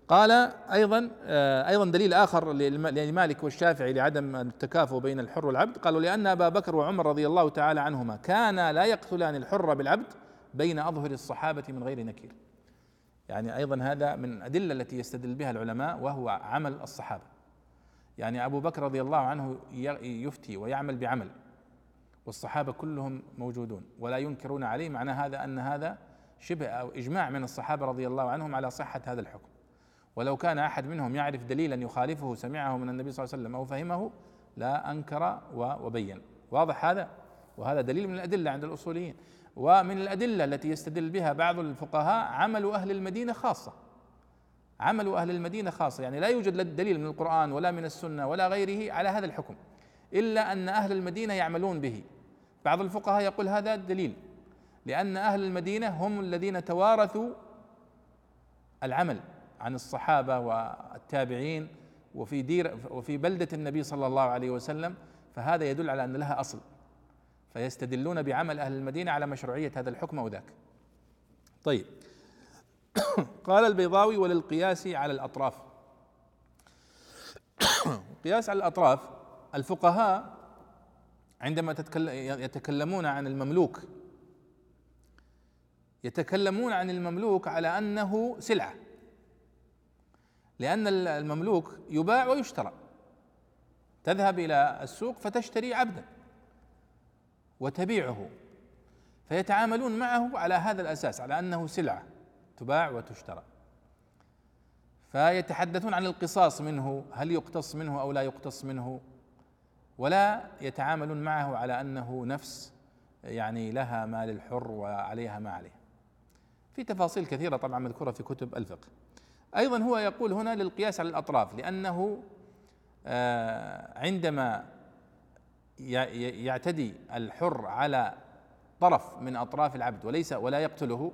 Speaker 1: قال أيضا آه، أيضا دليل آخر لمالك والشافعي لعدم التكافؤ بين الحر والعبد قالوا لأن أبا بكر وعمر رضي الله تعالى عنهما كانا لا يقتلان الحر بالعبد بين أظهر الصحابة من غير نكير. يعني أيضا هذا من الأدلة التي يستدل بها العلماء وهو عمل الصحابة. يعني أبو بكر رضي الله عنه يفتي ويعمل بعمل والصحابة كلهم موجودون ولا ينكرون عليه معنى هذا أن هذا شبه أو إجماع من الصحابة رضي الله عنهم على صحة هذا الحكم. ولو كان أحد منهم يعرف دليلا يخالفه سمعه من النبي صلى الله عليه وسلم أو فهمه لا أنكر وبين. واضح هذا؟ وهذا دليل من الأدلة عند الأصوليين. ومن الأدلة التي يستدل بها بعض الفقهاء عمل أهل المدينة خاصة. عمل أهل المدينة خاصة. يعني لا يوجد دليل من القرآن ولا من السنة ولا غيره على هذا الحكم. إلا أن أهل المدينة يعملون به. بعض الفقهاء يقول هذا دليل. لأن أهل المدينة هم الذين توارثوا العمل. عن الصحابة والتابعين وفي دير وفي بلدة النبي صلى الله عليه وسلم فهذا يدل على أن لها أصل. فيستدلون بعمل أهل المدينة على مشروعية هذا الحكم أو ذاك. طيب. [COUGHS] قال البيضاوي وللقياس على الأطراف. [COUGHS] القياس على الأطراف الفقهاء عندما يتكلمون عن المملوك. يتكلمون عن المملوك على أنه سلعة. لأن المملوك يباع ويشترى. تذهب إلى السوق فتشتري عبدا وتبيعه. فيتعاملون معه على هذا الأساس على أنه سلعة تباع وتشترى. فيتحدثون عن القصاص منه هل يقتص منه أو لا يقتص منه. ولا يتعاملون معه على أنه نفس يعني لها ما للحر وعليها ما عليه. في تفاصيل كثيرة طبعا مذكورة في كتب الفقه. أيضا هو يقول هنا للقياس على الأطراف لأنه آه، عندما يعتدي الحر على طرف من أطراف العبد وليس ولا يقتله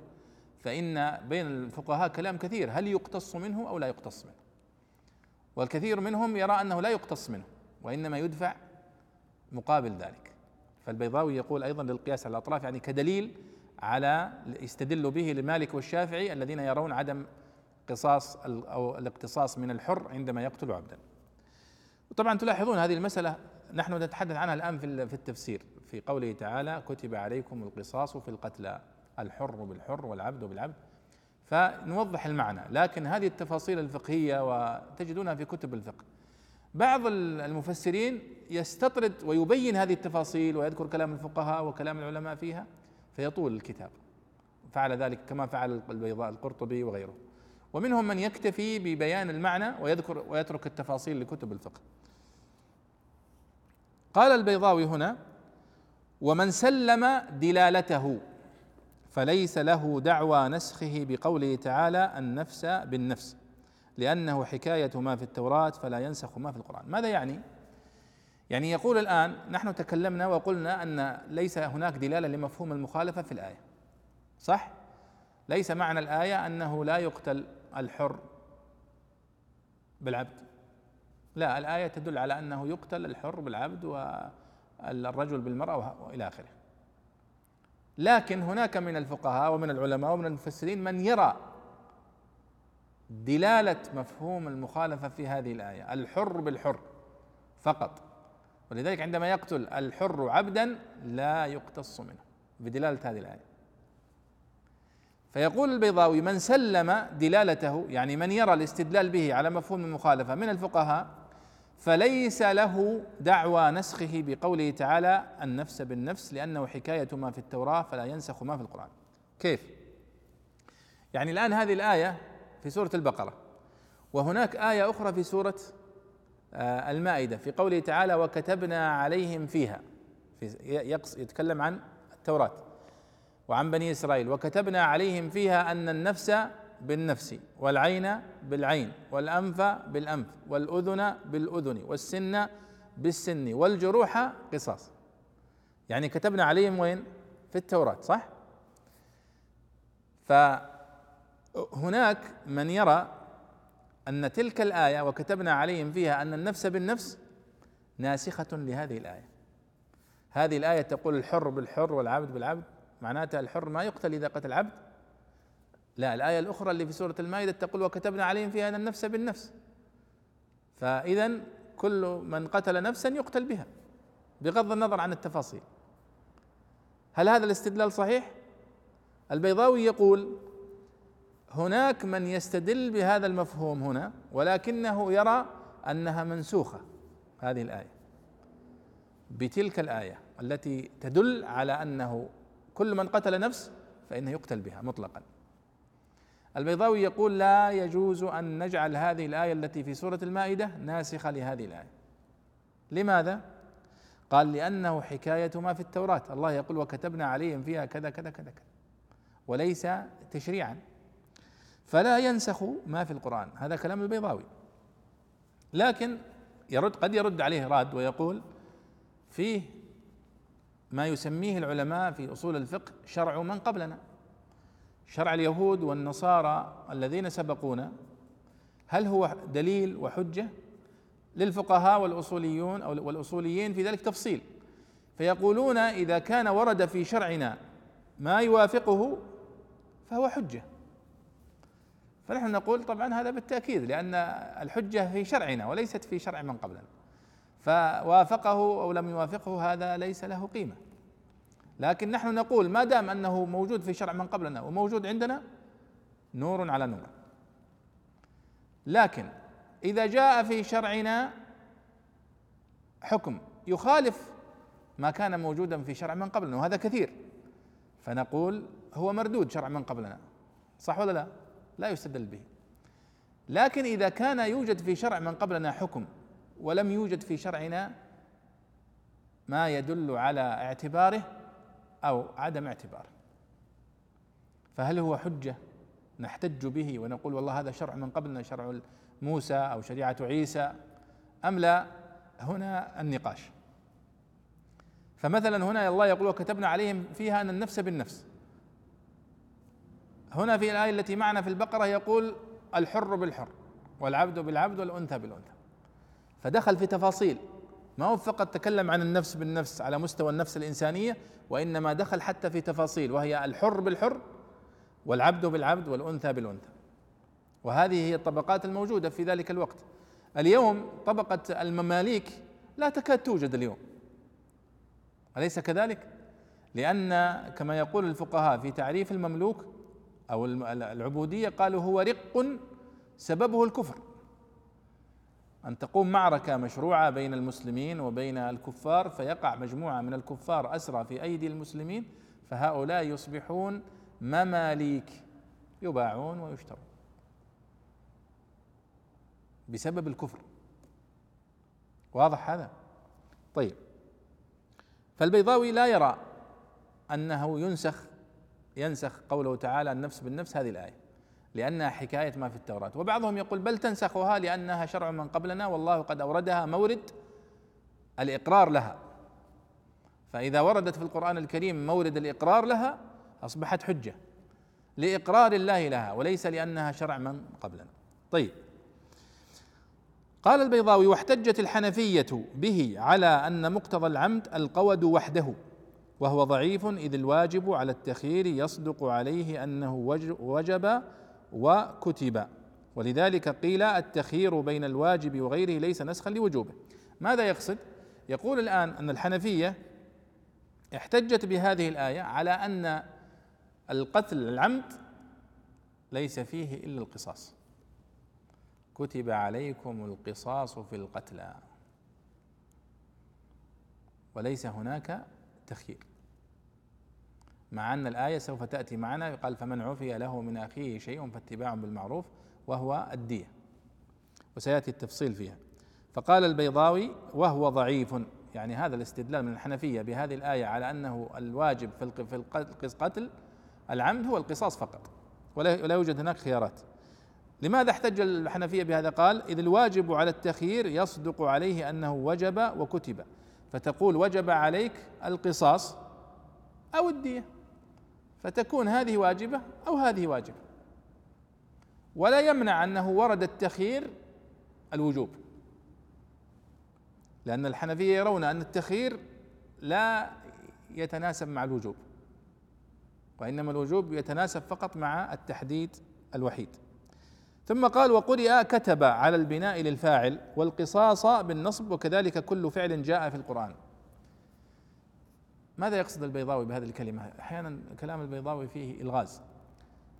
Speaker 1: فإن بين الفقهاء كلام كثير هل يقتص منه أو لا يقتص منه؟ والكثير منهم يرى أنه لا يقتص منه وإنما يدفع مقابل ذلك. فالبيضاوي يقول أيضا للقياس على الأطراف يعني كدليل على يستدل به لمالك والشافعي الذين يرون عدم قصاص أو الاقتصاص من الحر عندما يقتل عبدا. وطبعا تلاحظون هذه المسألة نحن نتحدث عنها الآن في التفسير. في قوله تعالى كتب عليكم القصاص في القتلى الحر بالحر والعبد بالعبد. فنوضح المعنى لكن هذه التفاصيل الفقهية وتجدونها في كتب الفقه. بعض المفسرين يستطرد ويبين هذه التفاصيل ويذكر كلام الفقهاء وكلام العلماء فيها فيطول الكتاب. فعل ذلك كما فعل البيضاء القرطبي وغيره. ومنهم من يكتفي ببيان المعنى ويذكر ويترك التفاصيل لكتب الفقه قال البيضاوي هنا ومن سلم دلالته فليس له دعوى نسخه بقوله تعالى النفس بالنفس لأنه حكاية ما في التوراة فلا ينسخ ما في القرآن ماذا يعني؟ يعني يقول الآن نحن تكلمنا وقلنا أن ليس هناك دلالة لمفهوم المخالفة في الآية صح؟ ليس معنى الآية أنه لا يقتل الحر بالعبد. لا الآية تدل على أنه يقتل الحر بالعبد والرجل بالمرأة وإلى آخره. لكن هناك من الفقهاء ومن العلماء ومن المفسرين من يرى دلالة مفهوم المخالفة في هذه الآية الحر بالحر فقط. ولذلك عندما يقتل الحر عبدا لا يقتص منه بدلالة هذه الآية. فيقول البيضاوي من سلم دلالته يعني من يرى الاستدلال به على مفهوم المخالفة من الفقهاء فليس له دعوى نسخه بقوله تعالى النفس بالنفس لأنه حكاية ما في التوراة فلا ينسخ ما في القرآن كيف؟ يعني الآن هذه الآية في سورة البقرة وهناك آية أخرى في سورة آه، المائدة في قوله تعالى وكتبنا عليهم فيها في يتكلم عن التوراة وعن بني إسرائيل وكتبنا عليهم فيها أن النفس بالنفس والعين بالعين والأنف بالأنف والأذن بالأذن والسن بالسن والجروح قصاص. يعني كتبنا عليهم وين؟ في التوراة صح؟ فهناك من يرى أن تلك الآية وكتبنا عليهم فيها أن النفس بالنفس ناسخة لهذه الآية. هذه الآية تقول الحر بالحر والعبد بالعبد. معناتها الحر ما يقتل إذا قتل عبد لا الآية الأخرى اللي في سورة المائدة تقول وكتبنا عليهم فيها أن النفس بالنفس. فإذا كل من قتل نفسا يقتل بها بغض النظر عن التفاصيل. هل هذا الاستدلال صحيح؟ البيضاوي يقول هناك من يستدل بهذا المفهوم هنا ولكنه يرى أنها منسوخة هذه الآية. بتلك الآية التي تدل على أنه كل من قتل نفس فإنه يقتل بها مطلقا. البيضاوي يقول لا يجوز أن نجعل هذه الآية التي في سورة المائدة ناسخة لهذه الآية. لماذا؟ قال لأنه حكاية ما في التوراة. الله يقول وكتبنا عليهم فيها كذا كذا كذا كذا. وليس تشريعا. فلا ينسخ ما في القرآن. هذا كلام البيضاوي. لكن يرد قد يرد عليه راد ويقول فيه ما يسميه العلماء في أصول الفقه شرع من قبلنا. شرع اليهود والنصارى الذين سبقونا هل هو دليل وحجة للفقهاء والأصوليون أو والأصوليين في ذلك تفصيل؟ فيقولون إذا كان ورد في شرعنا ما يوافقه فهو حجة. فنحن نقول طبعا هذا بالتأكيد لأن الحجة في شرعنا وليست في شرع من قبلنا. فوافقه أو لم يوافقه هذا ليس له قيمة. لكن نحن نقول ما دام أنه موجود في شرع من قبلنا وموجود عندنا نور على نور لكن إذا جاء في شرعنا حكم يخالف ما كان موجودا في شرع من قبلنا وهذا كثير فنقول هو مردود شرع من قبلنا صح ولا لا؟ لا يستدل به لكن إذا كان يوجد في شرع من قبلنا حكم ولم يوجد في شرعنا ما يدل على اعتباره أو عدم اعتباره فهل هو حجة نحتج به ونقول والله هذا شرع من قبلنا شرع موسى أو شريعة عيسى أم لا؟ هنا النقاش. فمثلا هنا الله يقول وكتبنا عليهم فيها أن النفس بالنفس. هنا في الآية التي معنا في البقرة يقول الحر بالحر والعبد بالعبد والأنثى بالأنثى. فدخل في تفاصيل. ما هو فقط تكلم عن النفس بالنفس على مستوى النفس الإنسانية وإنما دخل حتى في تفاصيل وهي الحر بالحر والعبد بالعبد والأنثى بالأنثى. وهذه هي الطبقات الموجودة في ذلك الوقت. اليوم طبقة المماليك لا تكاد توجد اليوم. أليس كذلك؟ لأن كما يقول الفقهاء في تعريف المملوك أو العبودية قالوا هو رق سببه الكفر. أن تقوم معركة مشروعة بين المسلمين وبين الكفار فيقع مجموعة من الكفار أسرى في أيدي المسلمين فهؤلاء يصبحون مماليك يباعون ويشترون. بسبب الكفر. واضح هذا؟ طيب. فالبيضاوي لا يرى أنه ينسخ ينسخ قوله تعالى النفس بالنفس هذه الآية. لانها حكاية ما في التوراة. وبعضهم يقول بل تنسخها لأنها شرع من قبلنا والله قد أوردها مورد الإقرار لها. فإذا وردت في القرآن الكريم مورد الإقرار لها أصبحت حجة لإقرار الله لها وليس لأنها شرع من قبلنا. طيب. قال البيضاوي واحتجت الحنفية به على أن مقتضى العمد القود وحده وهو ضعيف إذ الواجب على التخيير يصدق عليه أنه وجب وكتب. ولذلك قيل التخيير بين الواجب وغيره ليس نسخا لوجوبه. ماذا يقصد؟ يقول الآن أن الحنفية احتجت بهذه الآية على أن القتل العمد ليس فيه إلا القصاص. كتب عليكم القصاص في القتلى. وليس هناك تخيير. مع أن الآية سوف تأتي معنا. قال فمن عفي له من أخيه شيء فاتباع بالمعروف وهو الدية. وسيأتي التفصيل فيها. فقال البيضاوي وهو ضعيف. يعني هذا الاستدلال من الحنفية بهذه الآية على أنه الواجب في القتل العمد هو القصاص فقط ولا يوجد هناك خيارات. لماذا احتج الحنفية بهذا؟ قال إذ الواجب على التخيير يصدق عليه أنه وجب وكتب. فتقول وجب عليك القصاص أو الدية. فتكون هذه واجبة أو هذه واجبة. ولا يمنع أنه ورد التخيير الوجوب. لأن الحنفية يرون أن التخيير لا يتناسب مع الوجوب وإنما الوجوب يتناسب فقط مع التحديد الوحيد. ثم قال وقرئ كتب على البناء للفاعل والقصاص بالنصب وكذلك كل فعل جاء في القرآن. ماذا يقصد البيضاوي بهذه الكلمة؟ أحيانا كلام البيضاوي فيه إلغاز.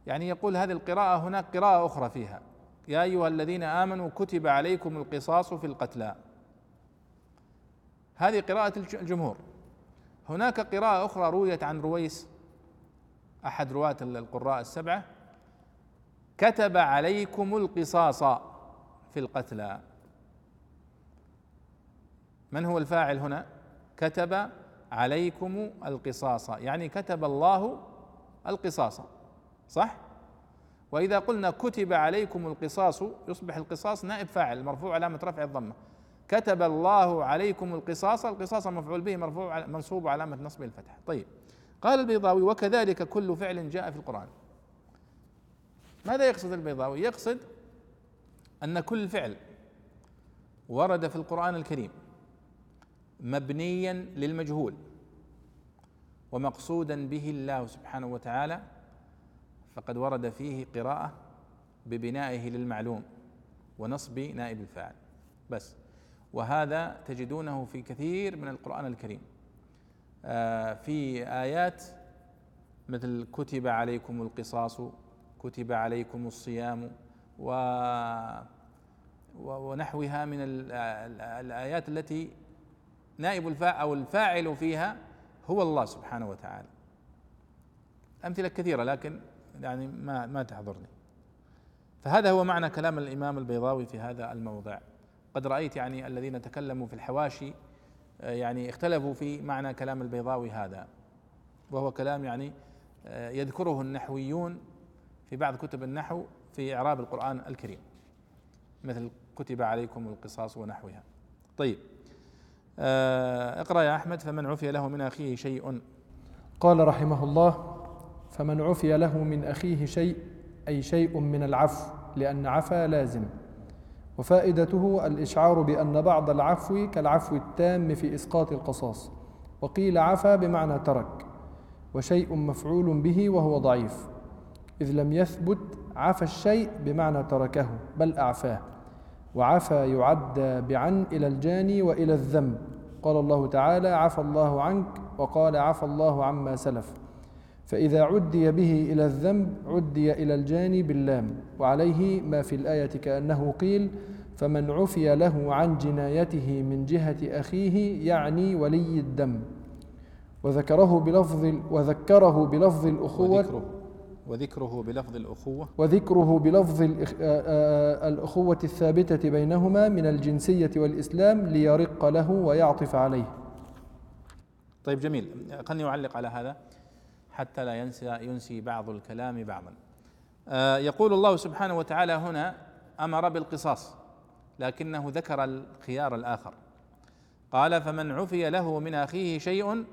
Speaker 1: يعني يقول هذه القراءة هناك قراءة أخرى فيها. يا أيها الذين آمنوا كتب عليكم القصاص في القتلى. هذه قراءة الجمهور. هناك قراءة أخرى رويت عن رويس أحد رواة القراء السبعة. كتب عليكم القصاص في القتلى. من هو الفاعل هنا؟ كتب عليكم القصاص يعني كتب الله القصاص صح؟ وإذا قلنا كتب عليكم القصاص يصبح القصاص نائب فاعل مرفوع علامة رفع الضمة. كتب الله عليكم القصاص القصاص مفعول به مرفوع منصوب علامة نصب الفتح. طيب قال البيضاوي وكذلك كل فعل جاء في القرآن. ماذا يقصد البيضاوي؟ يقصد أن كل فعل ورد في القرآن الكريم مبنيا للمجهول. ومقصودا به الله سبحانه وتعالى فقد ورد فيه قراءة ببنائه للمعلوم ونصب نائب الفاعل. بس. وهذا تجدونه في كثير من القرآن الكريم. آه، في آيات مثل كتب عليكم القصاص كتب عليكم الصيام و ونحوها من الآيات التي نائب الفاعل أو الفاعل فيها هو الله سبحانه وتعالى. أمثلة كثيرة لكن يعني ما ما تحضرني. فهذا هو معنى كلام الإمام البيضاوي في هذا الموضع. قد رأيت يعني الذين تكلموا في الحواشي يعني اختلفوا في معنى كلام البيضاوي هذا. وهو كلام يعني يذكره النحويون في بعض كتب النحو في إعراب القرآن الكريم. مثل كتب عليكم القصاص ونحوها. طيب. آه اقرأ يا أحمد فمن عفي له من أخيه شيء.
Speaker 2: قال رحمه الله فمن عفي له من أخيه شيء أي شيء من العفو لأن عفا لازم. وفائدته الإشعار بأن بعض العفو كالعفو التام في إسقاط القصاص وقيل عفا بمعنى ترك وشيء مفعول به وهو ضعيف إذ لم يثبت عفى الشيء بمعنى تركه بل أعفاه. وعفى يعدى بعن إلى الجاني وإلى الذنب قال الله تعالى عفى الله عنك وقال عفى الله عما سلف. فإذا عدي به إلى الذنب عدي إلى الجاني باللام. وعليه ما في الآية كأنه قيل فمن عفي له عن جنايته من جهة أخيه يعني ولي الدم. وذكره بلفظ وذكره بلفظ الأخوة
Speaker 1: وذكره. وذكره بلفظ الأخوة.
Speaker 2: وذكره بلفظ الأخوة الثابتة بينهما من الجنسية والإسلام ليرق له ويعطف عليه.
Speaker 1: طيب جميل. خلني أعلق على هذا حتى لا ينسى ينسي بعض الكلام بعضا. يقول الله سبحانه وتعالى هنا أمر بالقصاص لكنه ذكر الخيار الآخر. قال فمن عفي له من أخيه شيء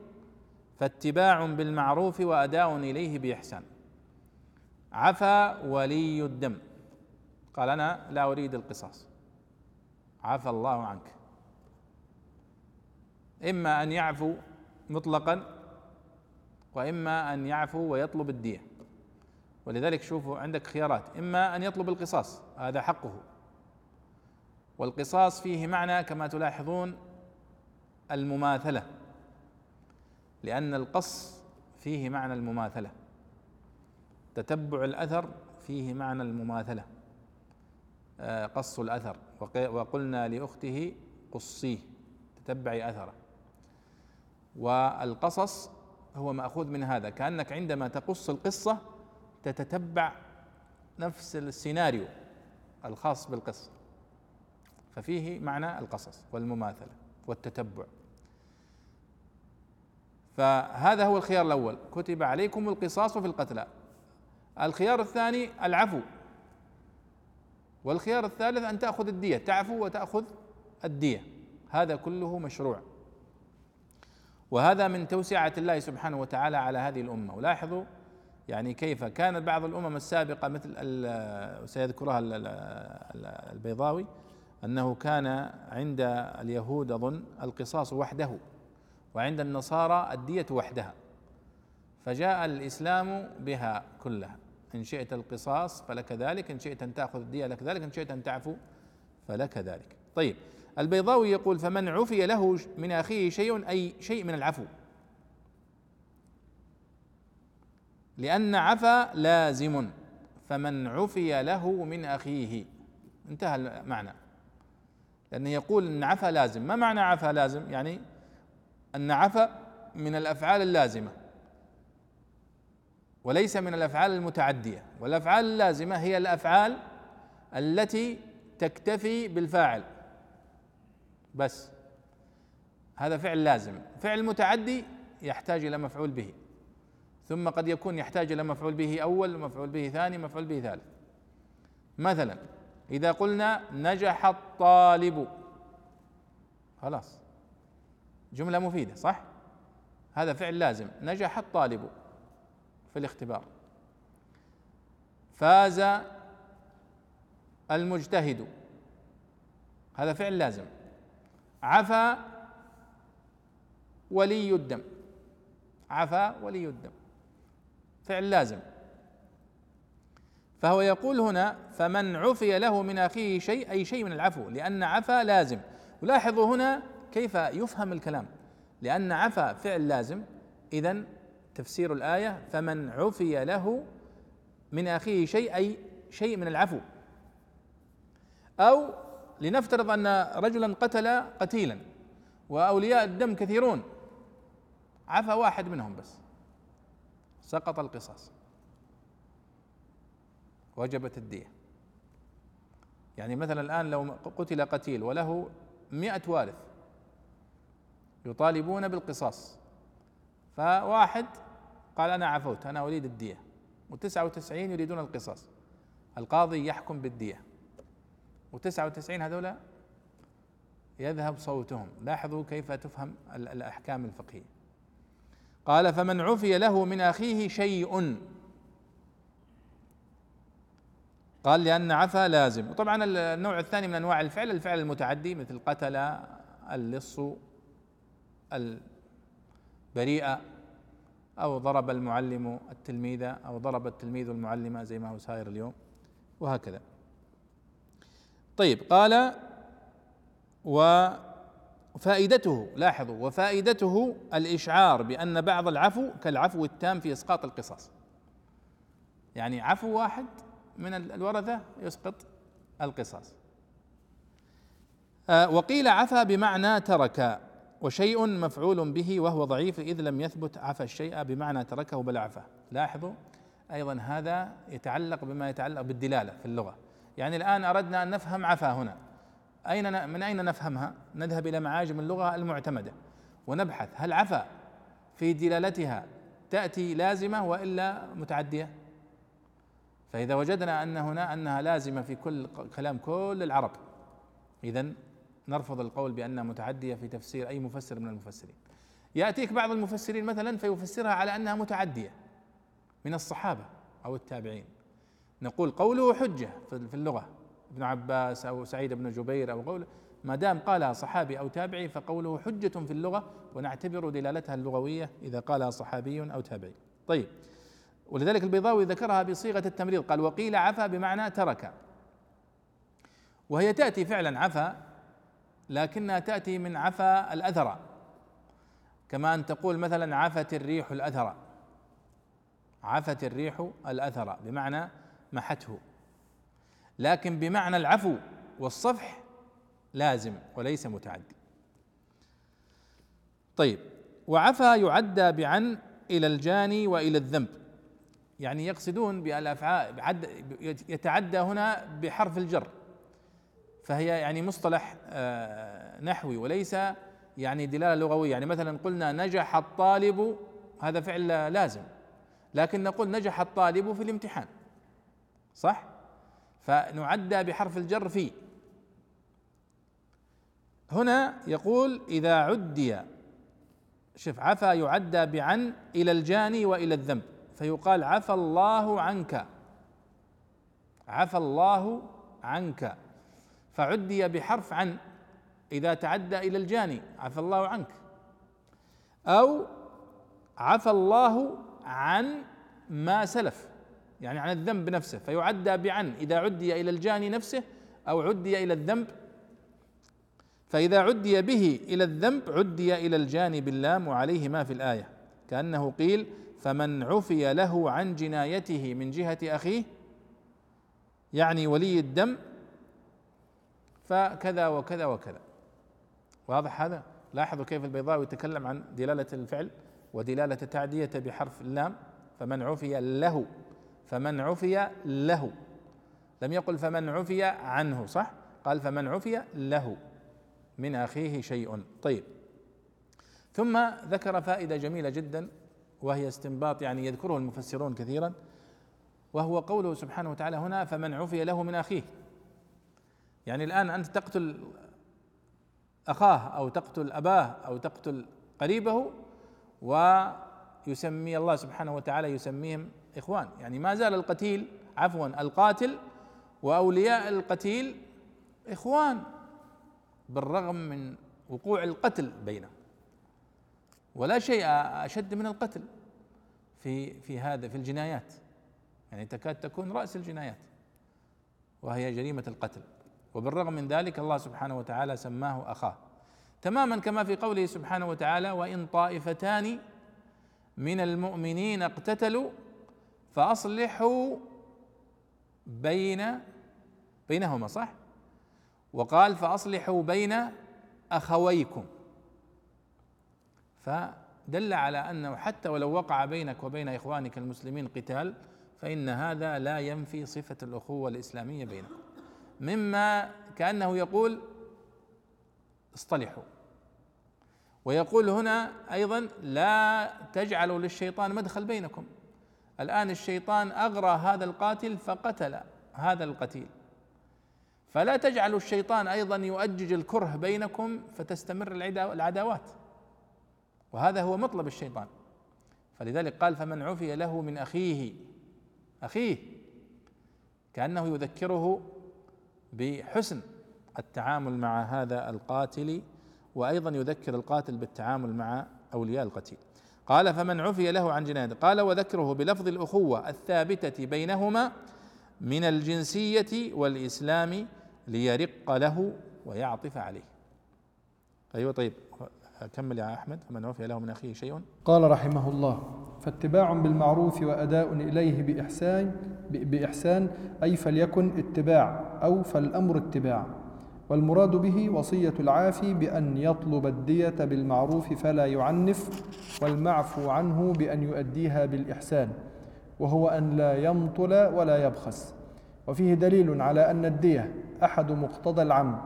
Speaker 1: فاتباع بالمعروف وأداء إليه بإحسان. عفى ولي الدم. قال أنا لا أريد القصاص. عفى الله عنك. إما أن يعفو مطلقا وإما أن يعفو ويطلب الدية. ولذلك شوفوا عندك خيارات. إما أن يطلب القصاص هذا حقه. والقصاص فيه معنى كما تلاحظون المماثلة. لأن القص فيه معنى المماثلة. تتبع الأثر فيه معنى المماثلة. آه، قص الأثر. وق- وقلنا لأخته قصيه تتبعي أثره. والقصص هو مأخوذ من هذا. كأنك عندما تقص القصة تتتبع نفس السيناريو الخاص بالقصة. ففيه معنى القصص والمماثلة والتتبع. فهذا هو الخيار الأول. كتب عليكم القصاص في القتلى. الخيار الثاني العفو. والخيار الثالث أن تأخذ الدية. تعفو وتأخذ الدية. هذا كله مشروع. وهذا من توسعة الله سبحانه وتعالى على هذه الأمة. ولاحظوا يعني كيف كانت بعض الأمم السابقة مثل سيذكرها ال- ال- ال- البيضاوي أنه كان عند اليهود أظن القصاص وحده وعند النصارى الدية وحدها. فجاء الإسلام بها كلها. إن شئت القصاص فلك ذلك إن شئت أن تأخذ الدية لك ذلك إن شئت أن تعفو فلك ذلك. طيب البيضاوي يقول فمن عفي له من أخيه شيء أي شيء من العفو. لأن عفا لازم فمن عفي له من أخيه. انتهى المعنى. لأنه يقول إن عفا لازم. ما معنى عفا لازم؟ يعني أن عفا من الأفعال اللازمة. وليس من الأفعال المتعدية والأفعال اللازمة هي الأفعال التي تكتفي بالفاعل. بس. هذا فعل لازم. فعل متعدي يحتاج إلى مفعول به. ثم قد يكون يحتاج إلى مفعول به أول مفعول به ثاني مفعول به ثالث. مثلا إذا قلنا نجح الطالب. خلاص. جملة مفيدة صح؟ هذا فعل لازم. نجح الطالب. في الاختبار. فاز المجتهد. هذا فعل لازم. عفا ولي الدم. عفا ولي الدم. فعل لازم. فهو يقول هنا فمن عفي له من أخيه شيء أي شيء من العفو لأن عفا لازم. ولاحظوا هنا كيف يفهم الكلام. لأن عفا فعل لازم. اذا تفسير الآية فمن عفي له من اخيه شيء أي شيء من العفو. أو لنفترض أن رجلا قتل قتيلا وأولياء الدم كثيرون. عفى واحد منهم بس. سقط القصاص. وجبت الدية. يعني مثلا الآن لو قتل قتيل وله مئة وارث يطالبون بالقصاص فواحد قال أنا عفوت أنا أريد الدية. وتسعة وتسعين يريدون القصاص. القاضي يحكم بالدية. وتسعة وتسعين هذولا يذهب صوتهم. لاحظوا كيف تفهم الأحكام الفقهية. قال فمن عفي له من أخيه شيء. قال لأن عفا لازم. وطبعا النوع الثاني من أنواع الفعل الفعل المتعدي مثل قتل اللص البريئة أو ضرب المعلم التلميذ أو ضرب التلميذ المعلمة زي ما هو ساير اليوم وهكذا. طيب قال وفائدته لاحظوا وفائدته الإشعار بأن بعض العفو كالعفو التام في إسقاط القصاص. يعني عفو واحد من الورثة يسقط القصاص. آه، وقيل عفا بمعنى ترك. وشيء مفعول به وهو ضعيف إذ لم يثبت عفى الشيء بمعنى تركه بل عفا لاحظوا أيضا هذا يتعلق بما يتعلق بالدلالة في اللغة يعني الآن أردنا أن نفهم عفا هنا أين من أين نفهمها؟ نذهب إلى معاجم اللغة المعتمدة ونبحث هل عفا في دلالتها تأتي لازمة وإلا متعدية؟ فإذا وجدنا أن هنا أنها لازمة في كل كلام كل العرب إذا نرفض القول بأنها متعدية في تفسير أي مفسر من المفسرين. يأتيك بعض المفسرين مثلا فيفسرها على أنها متعدية من الصحابة أو التابعين. نقول قوله حجة في اللغة ابن عباس أو سعيد بن جبير أو قوله ما دام قالها صحابي أو تابعي فقوله حجة في اللغة ونعتبر دلالتها اللغوية إذا قالها صحابي أو تابعي. طيب ولذلك البيضاوي ذكرها بصيغة التمريض قال وقيل عفا بمعنى ترك. وهي تأتي فعلا عفا لكنها تأتي من عفا الأثر. كما أن تقول مثلا عفت الريح الأثر. عفت الريح الأثر بمعنى محته. لكن بمعنى العفو والصفح لازم وليس متعدي طيب وعفا يعدى بعن إلى الجاني وإلى الذنب. يعني يقصدون بالافعال يتعدى هنا بحرف الجر. فهي يعني مصطلح آه، نحوي وليس يعني دلالة لغوية. يعني مثلا قلنا نجح الطالب هذا فعل لازم. لكن نقول نجح الطالب في الامتحان. صح؟ فنعدى بحرف الجر في. هنا يقول إذا عدي شوف عفا يعدى بعن إلى الجاني وإلى الذنب. فيقال عفى الله عنك. عفى الله عنك. فعدي بحرف عن إذا تعدى إلى الجاني عفى الله عنك. أو عفى الله عن ما سلف يعني عن الذنب نفسه فيعدى بعن إذا عدي إلى الجاني نفسه أو عدي إلى الذنب. فإذا عدي به إلى الذنب عدي إلى الجاني باللام وعليه ما في الآية. كأنه قيل فمن عفي له عن جنايته من جهة أخيه يعني ولي الدم فكذا وكذا وكذا. واضح هذا؟ لاحظوا كيف البيضاوي يتكلم عن دلالة الفعل ودلالة التعدية بحرف اللام. فمن عفي له. فمن عفي له. لم يقل فمن عفي عنه صح؟ قال فمن عفي له. من أخيه شيء. طيب. ثم ذكر فائدة جميلة جدا وهي استنباط يعني يذكره المفسرون كثيرا وهو قوله سبحانه وتعالى هنا فمن عفي له من أخيه. يعني الآن أنت تقتل أخاه أو تقتل أباه أو تقتل قريبه ويسمي الله سبحانه وتعالى يسميهم إخوان. يعني ما زال القتيل عفوا القاتل وأولياء القتيل إخوان بالرغم من وقوع القتل بينهم. ولا شيء أشد من القتل في في هذا في الجنايات. يعني تكاد تكون رأس الجنايات وهي جريمة القتل. وبالرغم من ذلك الله سبحانه وتعالى سماه أخاه. تماما كما في قوله سبحانه وتعالى وإن طائفتان من المؤمنين اقتتلوا فأصلحوا بين بينهما صح؟ وقال فأصلحوا بين أخويكم. فدل على أنه حتى ولو وقع بينك وبين إخوانك المسلمين قتال فإن هذا لا ينفي صفة الأخوة الإسلامية بينكم مما كأنه يقول اصطلحوا. ويقول هنا أيضا لا تجعلوا للشيطان مدخل بينكم. الآن الشيطان أغرى هذا القاتل فقتل هذا القتيل. فلا تجعلوا الشيطان أيضا يؤجج الكره بينكم فتستمر العداوات. وهذا هو مطلب الشيطان. فلذلك قال فمن عفي له من أخيه. أخيه. كأنه يذكره بحسن التعامل مع هذا القاتل وأيضا يذكر القاتل بالتعامل مع أولياء القتيل. قال فمن عفي له عن جنايته قال وذكره بلفظ الأخوة الثابتة بينهما من الجنسية والإسلام ليرق له ويعطف عليه. أيوة طيب. كمل يا أحمد فمن عفي له من أخيه شيء؟
Speaker 2: قال رحمه الله فاتباع بالمعروف وأداء إليه بإحسان بإحسان أي فليكن اتباع أو فالأمر اتباع. والمراد به وصية العافي بأن يطلب الدية بالمعروف فلا يعنف والمعفو عنه بأن يؤديها بالإحسان وهو أن لا يمطل ولا يبخس. وفيه دليل على أن الدية أحد مقتضى العمد.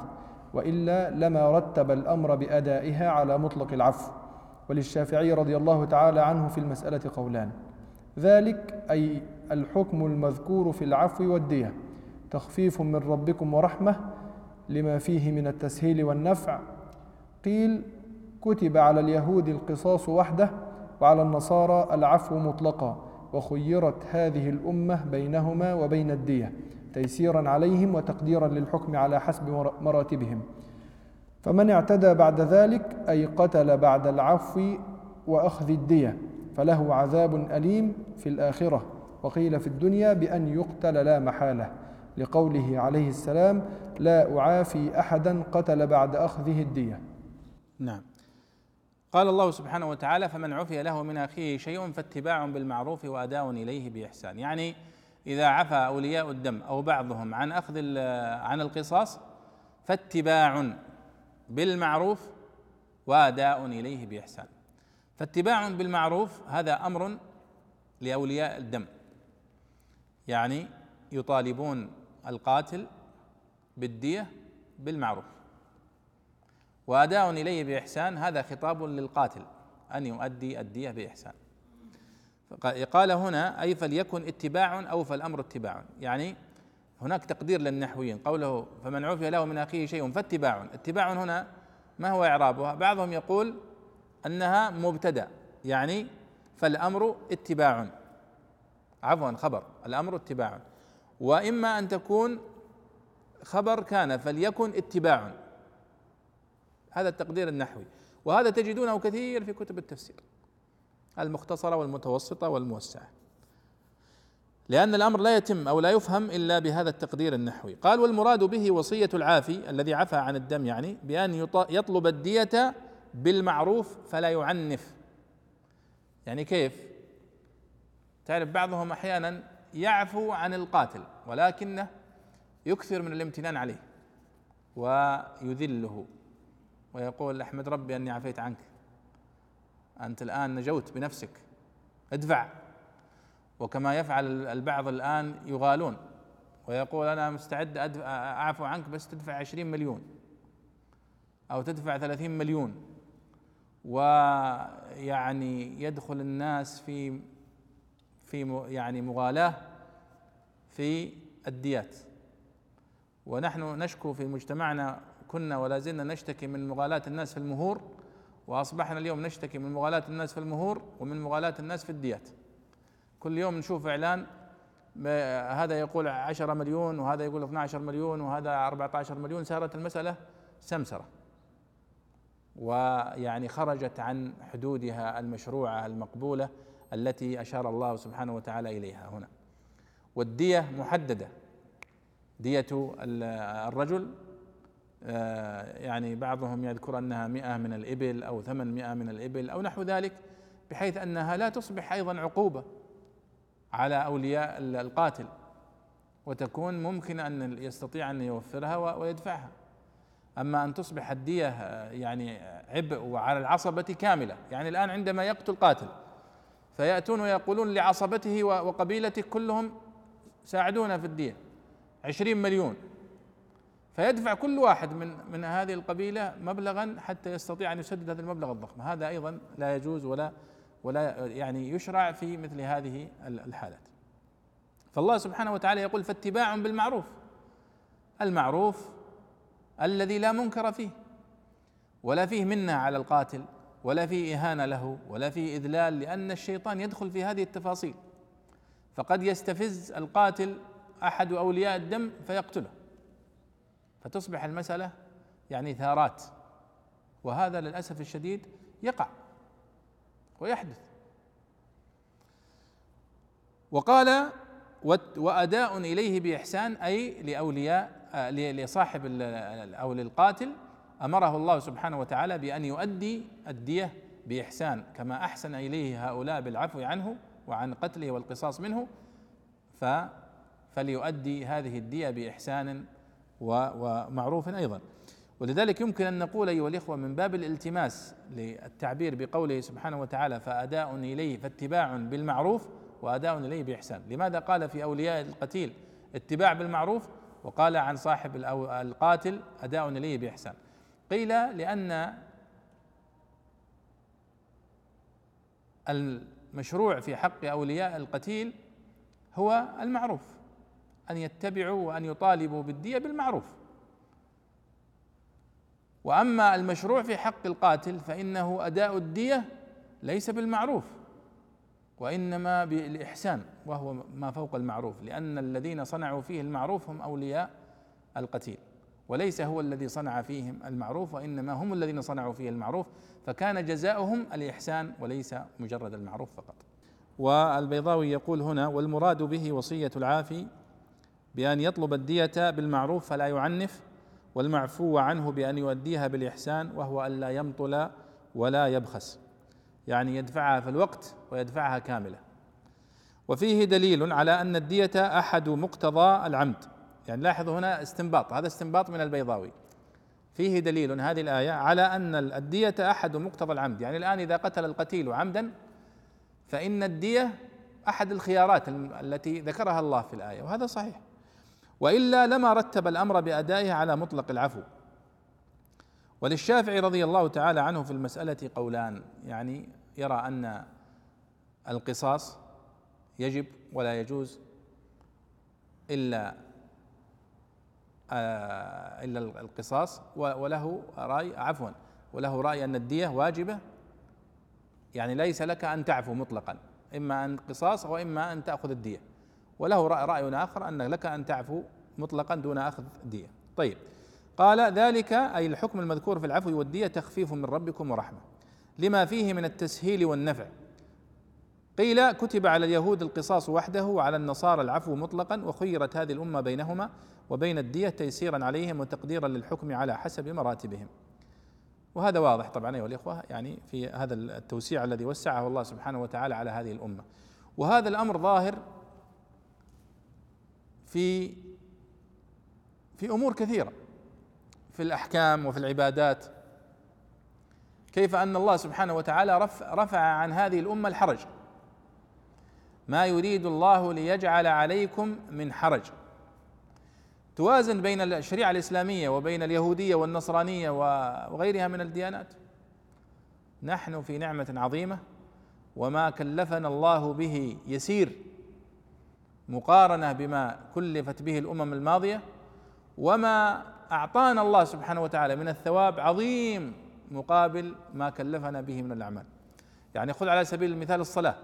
Speaker 2: وإلا لما رتب الأمر بأدائها على مطلق العفو. وللشافعي رضي الله تعالى عنه في المسألة قولان. ذلك أي الحكم المذكور في العفو والدية. تخفيف من ربكم ورحمة لما فيه من التسهيل والنفع. قيل كتب على اليهود القصاص وحده وعلى النصارى العفو مطلقا. وخيرت هذه الأمة بينهما وبين الدية. تيسيرا عليهم وتقديرا للحكم على حسب مراتبهم. فمن اعتدى بعد ذلك أي قتل بعد العفو وأخذ الدية فله عذاب أليم في الآخرة. وقيل في الدنيا بأن يقتل لا محالة. لقوله عليه السلام لا أعافي أحدا قتل بعد أخذه الدية.
Speaker 1: نعم. قال الله سبحانه وتعالى فمن عفي له من أخيه شيء فاتباع بالمعروف وأداء إليه بإحسان. يعني إذا عفى أولياء الدم أو بعضهم عن أخذ عن القصاص فاتباع بالمعروف وأداء إليه بإحسان. فاتباع بالمعروف هذا أمر لأولياء الدم. يعني يطالبون القاتل بالدية بالمعروف. وأداء إليه بإحسان هذا خطاب للقاتل أن يؤدي الدية بإحسان. قال هنا أي فليكن اتباع أو فالأمر اتباع. يعني هناك تقدير للنحويين. قوله فمن عفي له من أخيه شيء فاتباع. اتباع هنا ما هو إعرابها؟ بعضهم يقول أنها مبتدأ. يعني فالأمر اتباع. عفوا خبر. الأمر اتباع. وإما أن تكون خبر كان فليكن اتباع. هذا التقدير النحوي. وهذا تجدونه كثير في كتب التفسير. المختصرة والمتوسطة والموسعة. لأن الأمر لا يتم أو لا يفهم إلا بهذا التقدير النحوي. قال والمراد به وصية العافي الذي عفى عن الدم يعني بأن يطلب الدية بالمعروف فلا يعنف. يعني كيف؟ تعرف بعضهم أحيانا يعفو عن القاتل ولكنه يكثر من الامتنان عليه ويذله ويقول أحمد ربي أني عفيت عنك. أنت الآن نجوت بنفسك. ادفع. وكما يفعل البعض الآن يغالون. ويقول أنا مستعد أعفو عنك بس تدفع عشرين مليون. أو تدفع ثلاثين مليون. ويعني يدخل الناس في في يعني مغالاة في الديات. ونحن نشكو في مجتمعنا كنا ولا زلنا نشتكي من مغالاة الناس في المهور. وأصبحنا اليوم نشتكي من مغالاة الناس في المهور ومن مغالاة الناس في الديات. كل يوم نشوف إعلان هذا يقول 10 مليون وهذا يقول 12 مليون وهذا 14 مليون. صارت المسألة سمسرة. ويعني خرجت عن حدودها المشروعة المقبولة التي أشار الله سبحانه وتعالى إليها هنا. والدية محددة. دية الرجل يعني بعضهم يذكر أنها مئة من الإبل أو ثمانمائة من الإبل أو نحو ذلك بحيث أنها لا تصبح أيضا عقوبة على أولياء القاتل وتكون ممكن أن يستطيع أن يوفرها ويدفعها. أما أن تصبح الدية آه، يعني عبء وعلى العصبة كاملة. يعني الآن عندما يقتل قاتل فيأتون ويقولون لعصبته وقبيلته كلهم ساعدونا في الدين عشرين مليون. فيدفع كل واحد من من هذه القبيلة مبلغا حتى يستطيع أن يسدد هذا المبلغ الضخم. هذا أيضا لا يجوز ولا ولا يعني يشرع في مثل هذه الحالات. فالله سبحانه وتعالى يقول فاتباع بالمعروف. المعروف الذي لا منكر فيه ولا فيه منة على القاتل ولا في إهانة له ولا في إذلال لأن الشيطان يدخل في هذه التفاصيل. فقد يستفز القاتل أحد أولياء الدم فيقتله. فتصبح المسألة يعني ثارات. وهذا للأسف الشديد يقع ويحدث. وقال وأداء إليه بإحسان أي لأولياء آه، لصاحب أو للقاتل أمره الله سبحانه وتعالى بأن يؤدي الدية بإحسان كما أحسن إليه هؤلاء بالعفو عنه وعن قتله والقصاص منه ف فليؤدي هذه الدية بإحسان ومعروف أيضا. ولذلك يمكن أن نقول أيها الإخوة من باب الالتماس للتعبير بقوله سبحانه وتعالى فأداء إليه فاتباع بالمعروف وأداء إليه بإحسان. لماذا قال في أولياء القتيل اتباع بالمعروف؟ وقال عن صاحب القاتل أداء إليه بإحسان. قيل لأن المشروع في حق أولياء القتيل هو المعروف. أن يتبعوا وأن يطالبوا بالدية بالمعروف. وأما المشروع في حق القاتل فإنه أداء الدية ليس بالمعروف وإنما بالإحسان وهو ما فوق المعروف لأن الذين صنعوا فيه المعروف هم أولياء القتيل وليس هو الذي صنع فيهم المعروف وإنما هم الذين صنعوا فيه المعروف فكان جزاؤهم الإحسان وليس مجرد المعروف فقط. والبيضاوي يقول هنا والمراد به وصية العافي بأن يطلب الدية بالمعروف فلا يعنف والمعفو عنه بأن يؤديها بالإحسان وهو ألا يمطل ولا يبخس. يعني يدفعها في الوقت ويدفعها كاملة. وفيه دليل على أن الدية أحد مقتضى العمد. يعني لاحظوا هنا استنباط هذا استنباط من البيضاوي. فيه دليل هذه الآية على أن الدية أحد مقتضى العمد. يعني الآن إذا قتل القتيل عمدا فإن الدية أحد الخيارات التي ذكرها الله في الآية وهذا صحيح. وإلا لما رتب الأمر بادائها على مطلق العفو. وللشافعي رضي الله تعالى عنه في المسألة قولان. يعني يرى أن القصاص يجب ولا يجوز إلا آه، إلا القصاص وله رأي عفوا وله رأي أن الدية واجبة. يعني ليس لك أن تعفو مطلقا إما أن قصاص وإما أن تأخذ الدية. وله رأي آخر أن لك أن تعفو مطلقا دون أخذ دية. طيب. قال ذلك أي الحكم المذكور في العفو والدية تخفيف من ربكم ورحمة. لما فيه من التسهيل والنفع. قيل كتب على اليهود القصاص وحده وعلى النصارى العفو مطلقا وخيرت هذه الأمة بينهما وبين الدية تيسيرا عليهم وتقديرا للحكم على حسب مراتبهم. وهذا واضح طبعا أيها الإخوة يعني في هذا التوسيع الذي وسعه الله سبحانه وتعالى على هذه الأمة. وهذا الأمر ظاهر في في أمور كثيرة في الأحكام وفي العبادات. كيف أن الله سبحانه وتعالى رفع عن هذه الأمة الحرج. ما يريد الله ليجعل عليكم من حرج. توازن بين الشريعة الإسلامية وبين اليهودية والنصرانية وغيرها من الديانات. نحن في نعمة عظيمة وما كلفنا الله به يسير. مقارنة بما كلفت به الأمم الماضية وما أعطانا الله سبحانه وتعالى من الثواب عظيم مقابل ما كلفنا به من الأعمال. يعني خذ على سبيل المثال الصلاة.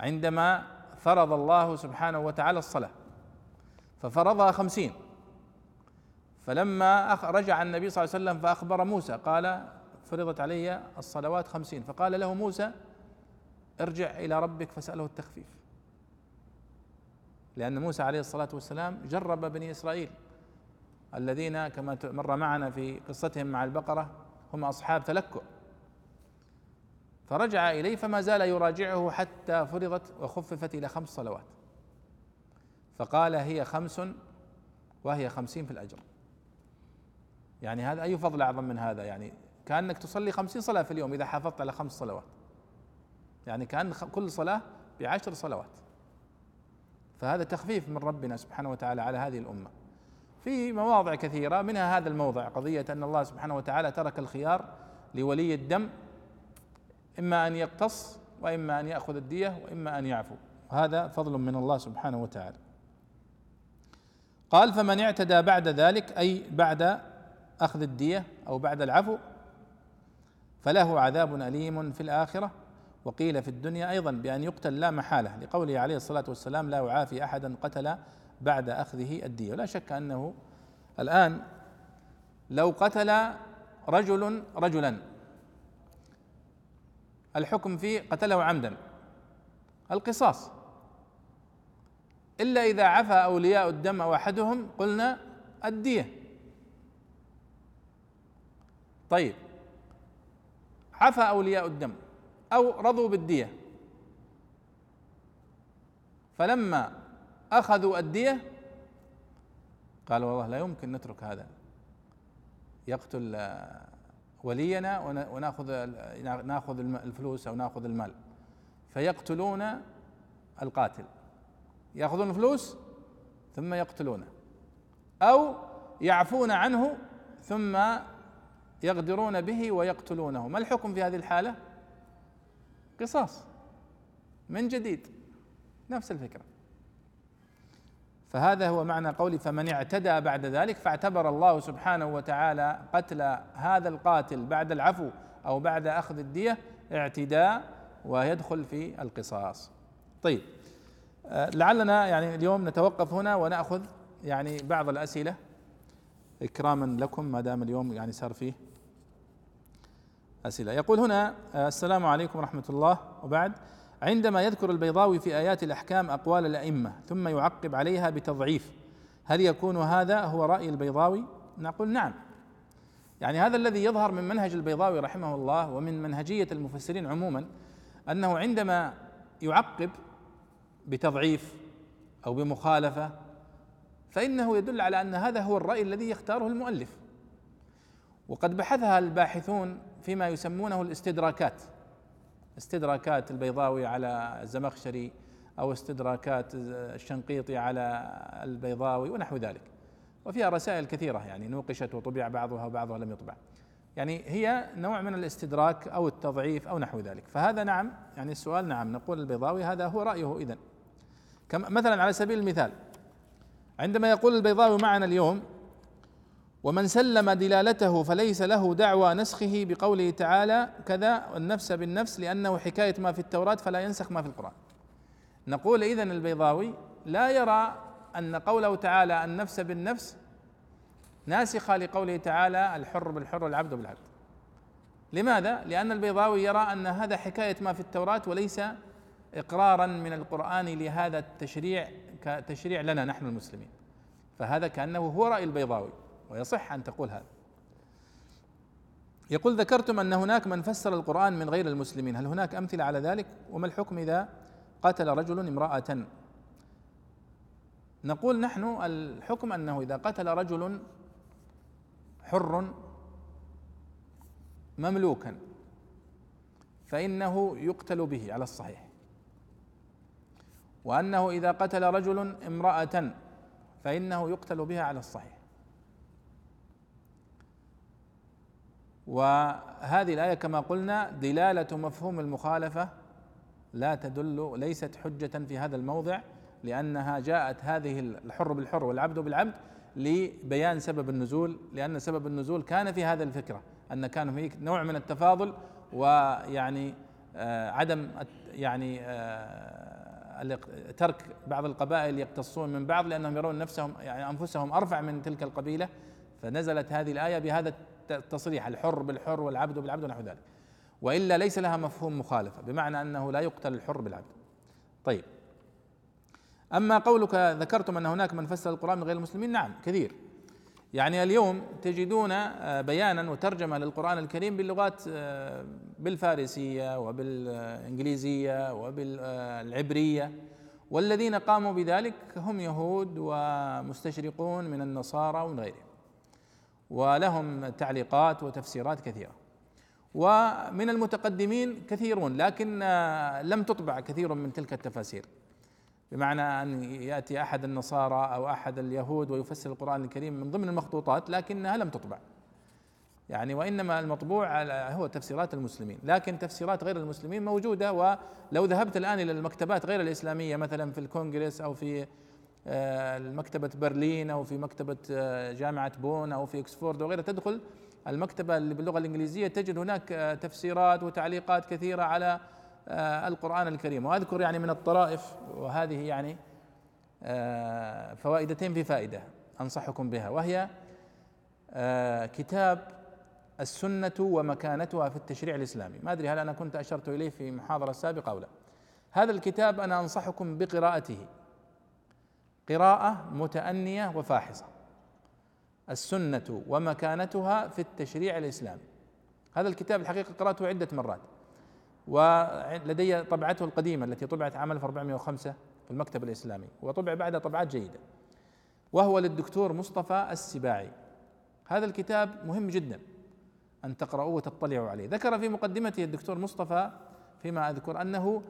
Speaker 1: عندما فرض الله سبحانه وتعالى الصلاة ففرضها خمسين. فلما رجع النبي صلى الله عليه وسلم فأخبر موسى قال فرضت علي الصلوات خمسين. فقال له موسى ارجع إلى ربك فسأله التخفيف. لأن موسى عليه الصلاة والسلام جرب بني إسرائيل الذين كما مر معنا في قصتهم مع البقرة هم أصحاب تلكؤ. فرجع إليه فما زال يراجعه حتى فرضت وخففت إلى خمس صلوات. فقال هي خمس وهي خمسين في الأجر. يعني هذا أي فضل أعظم من هذا؟ يعني كأنك تصلي خمسين صلاة في اليوم إذا حافظت على خمس صلوات. يعني كأن كل صلاة بعشر صلوات. فهذا تخفيف من ربنا سبحانه وتعالى على هذه الأمة. في مواضع كثيرة منها هذا الموضع قضية أن الله سبحانه وتعالى ترك الخيار لولي الدم إما أن يقتص وإما أن يأخذ الدية وإما أن يعفو. وهذا فضل من الله سبحانه وتعالى. قال فمن اعتدى بعد ذلك أي بعد أخذ الدية أو بعد العفو فله عذاب أليم في الآخرة. وقيل في الدنيا أيضا بأن يقتل لا محالة. لقوله عليه الصلاة والسلام لا يعافي احدا قتل بعد أخذه الدية. ولا شك أنه الآن لو قتل رجل رجلا الحكم فيه قتله عمدا. القصاص. إلا إذا عفى أولياء الدم أو أحدهم قلنا الدية. طيب عفى أولياء الدم. أو رضوا بالدية. فلما أخذوا الدية قالوا والله لا يمكن نترك هذا. يقتل ولينا وناخذ ناخذ الفلوس أو ناخذ المال. فيقتلون القاتل. ياخذون الفلوس ثم يقتلونه. أو يعفون عنه ثم يغدرون به ويقتلونه. ما الحكم في هذه الحالة؟ قصاص من جديد. نفس الفكرة. فهذا هو معنى قولي فمن اعتدى بعد ذلك فاعتبر الله سبحانه وتعالى قتل هذا القاتل بعد العفو أو بعد أخذ الدية اعتداء ويدخل في القصاص. طيب آه، لعلنا يعني اليوم نتوقف هنا ونأخذ يعني بعض الأسئلة. إكراما لكم ما دام اليوم يعني صار فيه أسئلة. يقول هنا آه، السلام عليكم ورحمة الله وبعد عندما يذكر البيضاوي في آيات الأحكام أقوال الأئمة ثم يعقب عليها بتضعيف هل يكون هذا هو رأي البيضاوي؟ نقول نعم يعني هذا الذي يظهر من منهج البيضاوي رحمه الله ومن منهجية المفسرين عموما أنه عندما يعقب بتضعيف أو بمخالفة فإنه يدل على أن هذا هو الرأي الذي يختاره المؤلف وقد بحثها الباحثون فيما يسمونه الاستدراكات. استدراكات البيضاوي على الزمخشري أو استدراكات الشنقيطي على البيضاوي ونحو ذلك. وفيها رسائل كثيرة يعني نوقشت وطبع بعضها وبعضها لم يطبع. يعني هي نوع من الاستدراك أو التضعيف أو نحو ذلك. فهذا نعم يعني السؤال نعم نقول البيضاوي هذا هو رأيه اذا كما مثلا على سبيل المثال عندما يقول البيضاوي معنا اليوم ومن سلم دلالته فليس له دعوى نسخه بقوله تعالى كذا النفس بالنفس لأنه حكاية ما في التوراة فلا ينسخ ما في القرآن. نقول إذن البيضاوي لا يرى أن قوله تعالى النفس بالنفس ناسخة لقوله تعالى الحر بالحر والعبد بالعبد. لماذا؟ لأن البيضاوي يرى أن هذا حكاية ما في التوراة وليس إقرارا من القرآن لهذا التشريع كتشريع لنا نحن المسلمين. فهذا كأنه هو رأي البيضاوي. ويصح أن تقول هذا. يقول ذكرتم أن هناك من فسر القرآن من غير المسلمين. هل هناك أمثلة على ذلك؟ وما الحكم إذا قتل رجل امرأة؟ نقول نحن الحكم أنه إذا قتل رجل حر مملوكا فإنه يقتل به على الصحيح. وأنه إذا قتل رجل امرأة فإنه يقتل بها على الصحيح. وهذه الآية كما قلنا دلالة مفهوم المخالفة لا تدل ليست حجة في هذا الموضع لأنها جاءت هذه الحر بالحر والعبد بالعبد لبيان سبب النزول لأن سبب النزول كان في هذا الفكرة أن كان هناك نوع من التفاضل ويعني آه عدم يعني آه ترك بعض القبائل يقتصون من بعض لأنهم يرون نفسهم يعني أنفسهم أرفع من تلك القبيلة فنزلت هذه الآية بهذا التصريح الحر بالحر والعبد بالعبد ونحو ذلك. وإلا ليس لها مفهوم مخالفة بمعنى أنه لا يقتل الحر بالعبد. طيب. أما قولك ذكرتم أن هناك من فسر القرآن من غير المسلمين؟ نعم كثير. يعني اليوم تجدون آه، بيانا وترجمة للقرآن الكريم باللغات آه، بالفارسية وبالإنجليزية وبالعبرية. والذين قاموا بذلك هم يهود ومستشرقون من النصارى ومن غيرهم. ولهم تعليقات وتفسيرات كثيرة. ومن المتقدمين كثيرون لكن لم تطبع كثير من تلك التفاسير. بمعنى أن يأتي أحد النصارى أو أحد اليهود ويفسر القرآن الكريم من ضمن المخطوطات لكنها لم تطبع. يعني وإنما المطبوع هو تفسيرات المسلمين. لكن تفسيرات غير المسلمين موجودة ولو ذهبت الآن إلى المكتبات غير الإسلامية مثلا في الكونغرس أو في آه، مكتبة برلين أو في مكتبة آه، جامعة بون أو في إكسفورد وغيرها تدخل المكتبة اللي باللغة الإنجليزية تجد هناك آه، تفسيرات وتعليقات كثيرة على آه، القرآن الكريم. وأذكر يعني من الطرائف وهذه يعني فوائدتين في فائدة أنصحكم بها. وهي كتاب السنة ومكانتها في التشريع الإسلامي. ما أدري هل أنا كنت أشرت إليه في محاضرة سابقة أو لا. هذا الكتاب أنا أنصحكم بقراءته. قراءة متأنية وفاحصة. السنة ومكانتها في التشريع الإسلامي. هذا الكتاب الحقيقة قرأته عدة مرات. ولدي طبعته القديمة التي طبعت عام 1405 في المكتب الإسلامي وطبع بعدها طبعات جيدة. وهو للدكتور مصطفى السباعي. هذا الكتاب مهم جدا أن تقرأوه وتطلعوا عليه. ذكر في مقدمته الدكتور مصطفى فيما أذكر أنه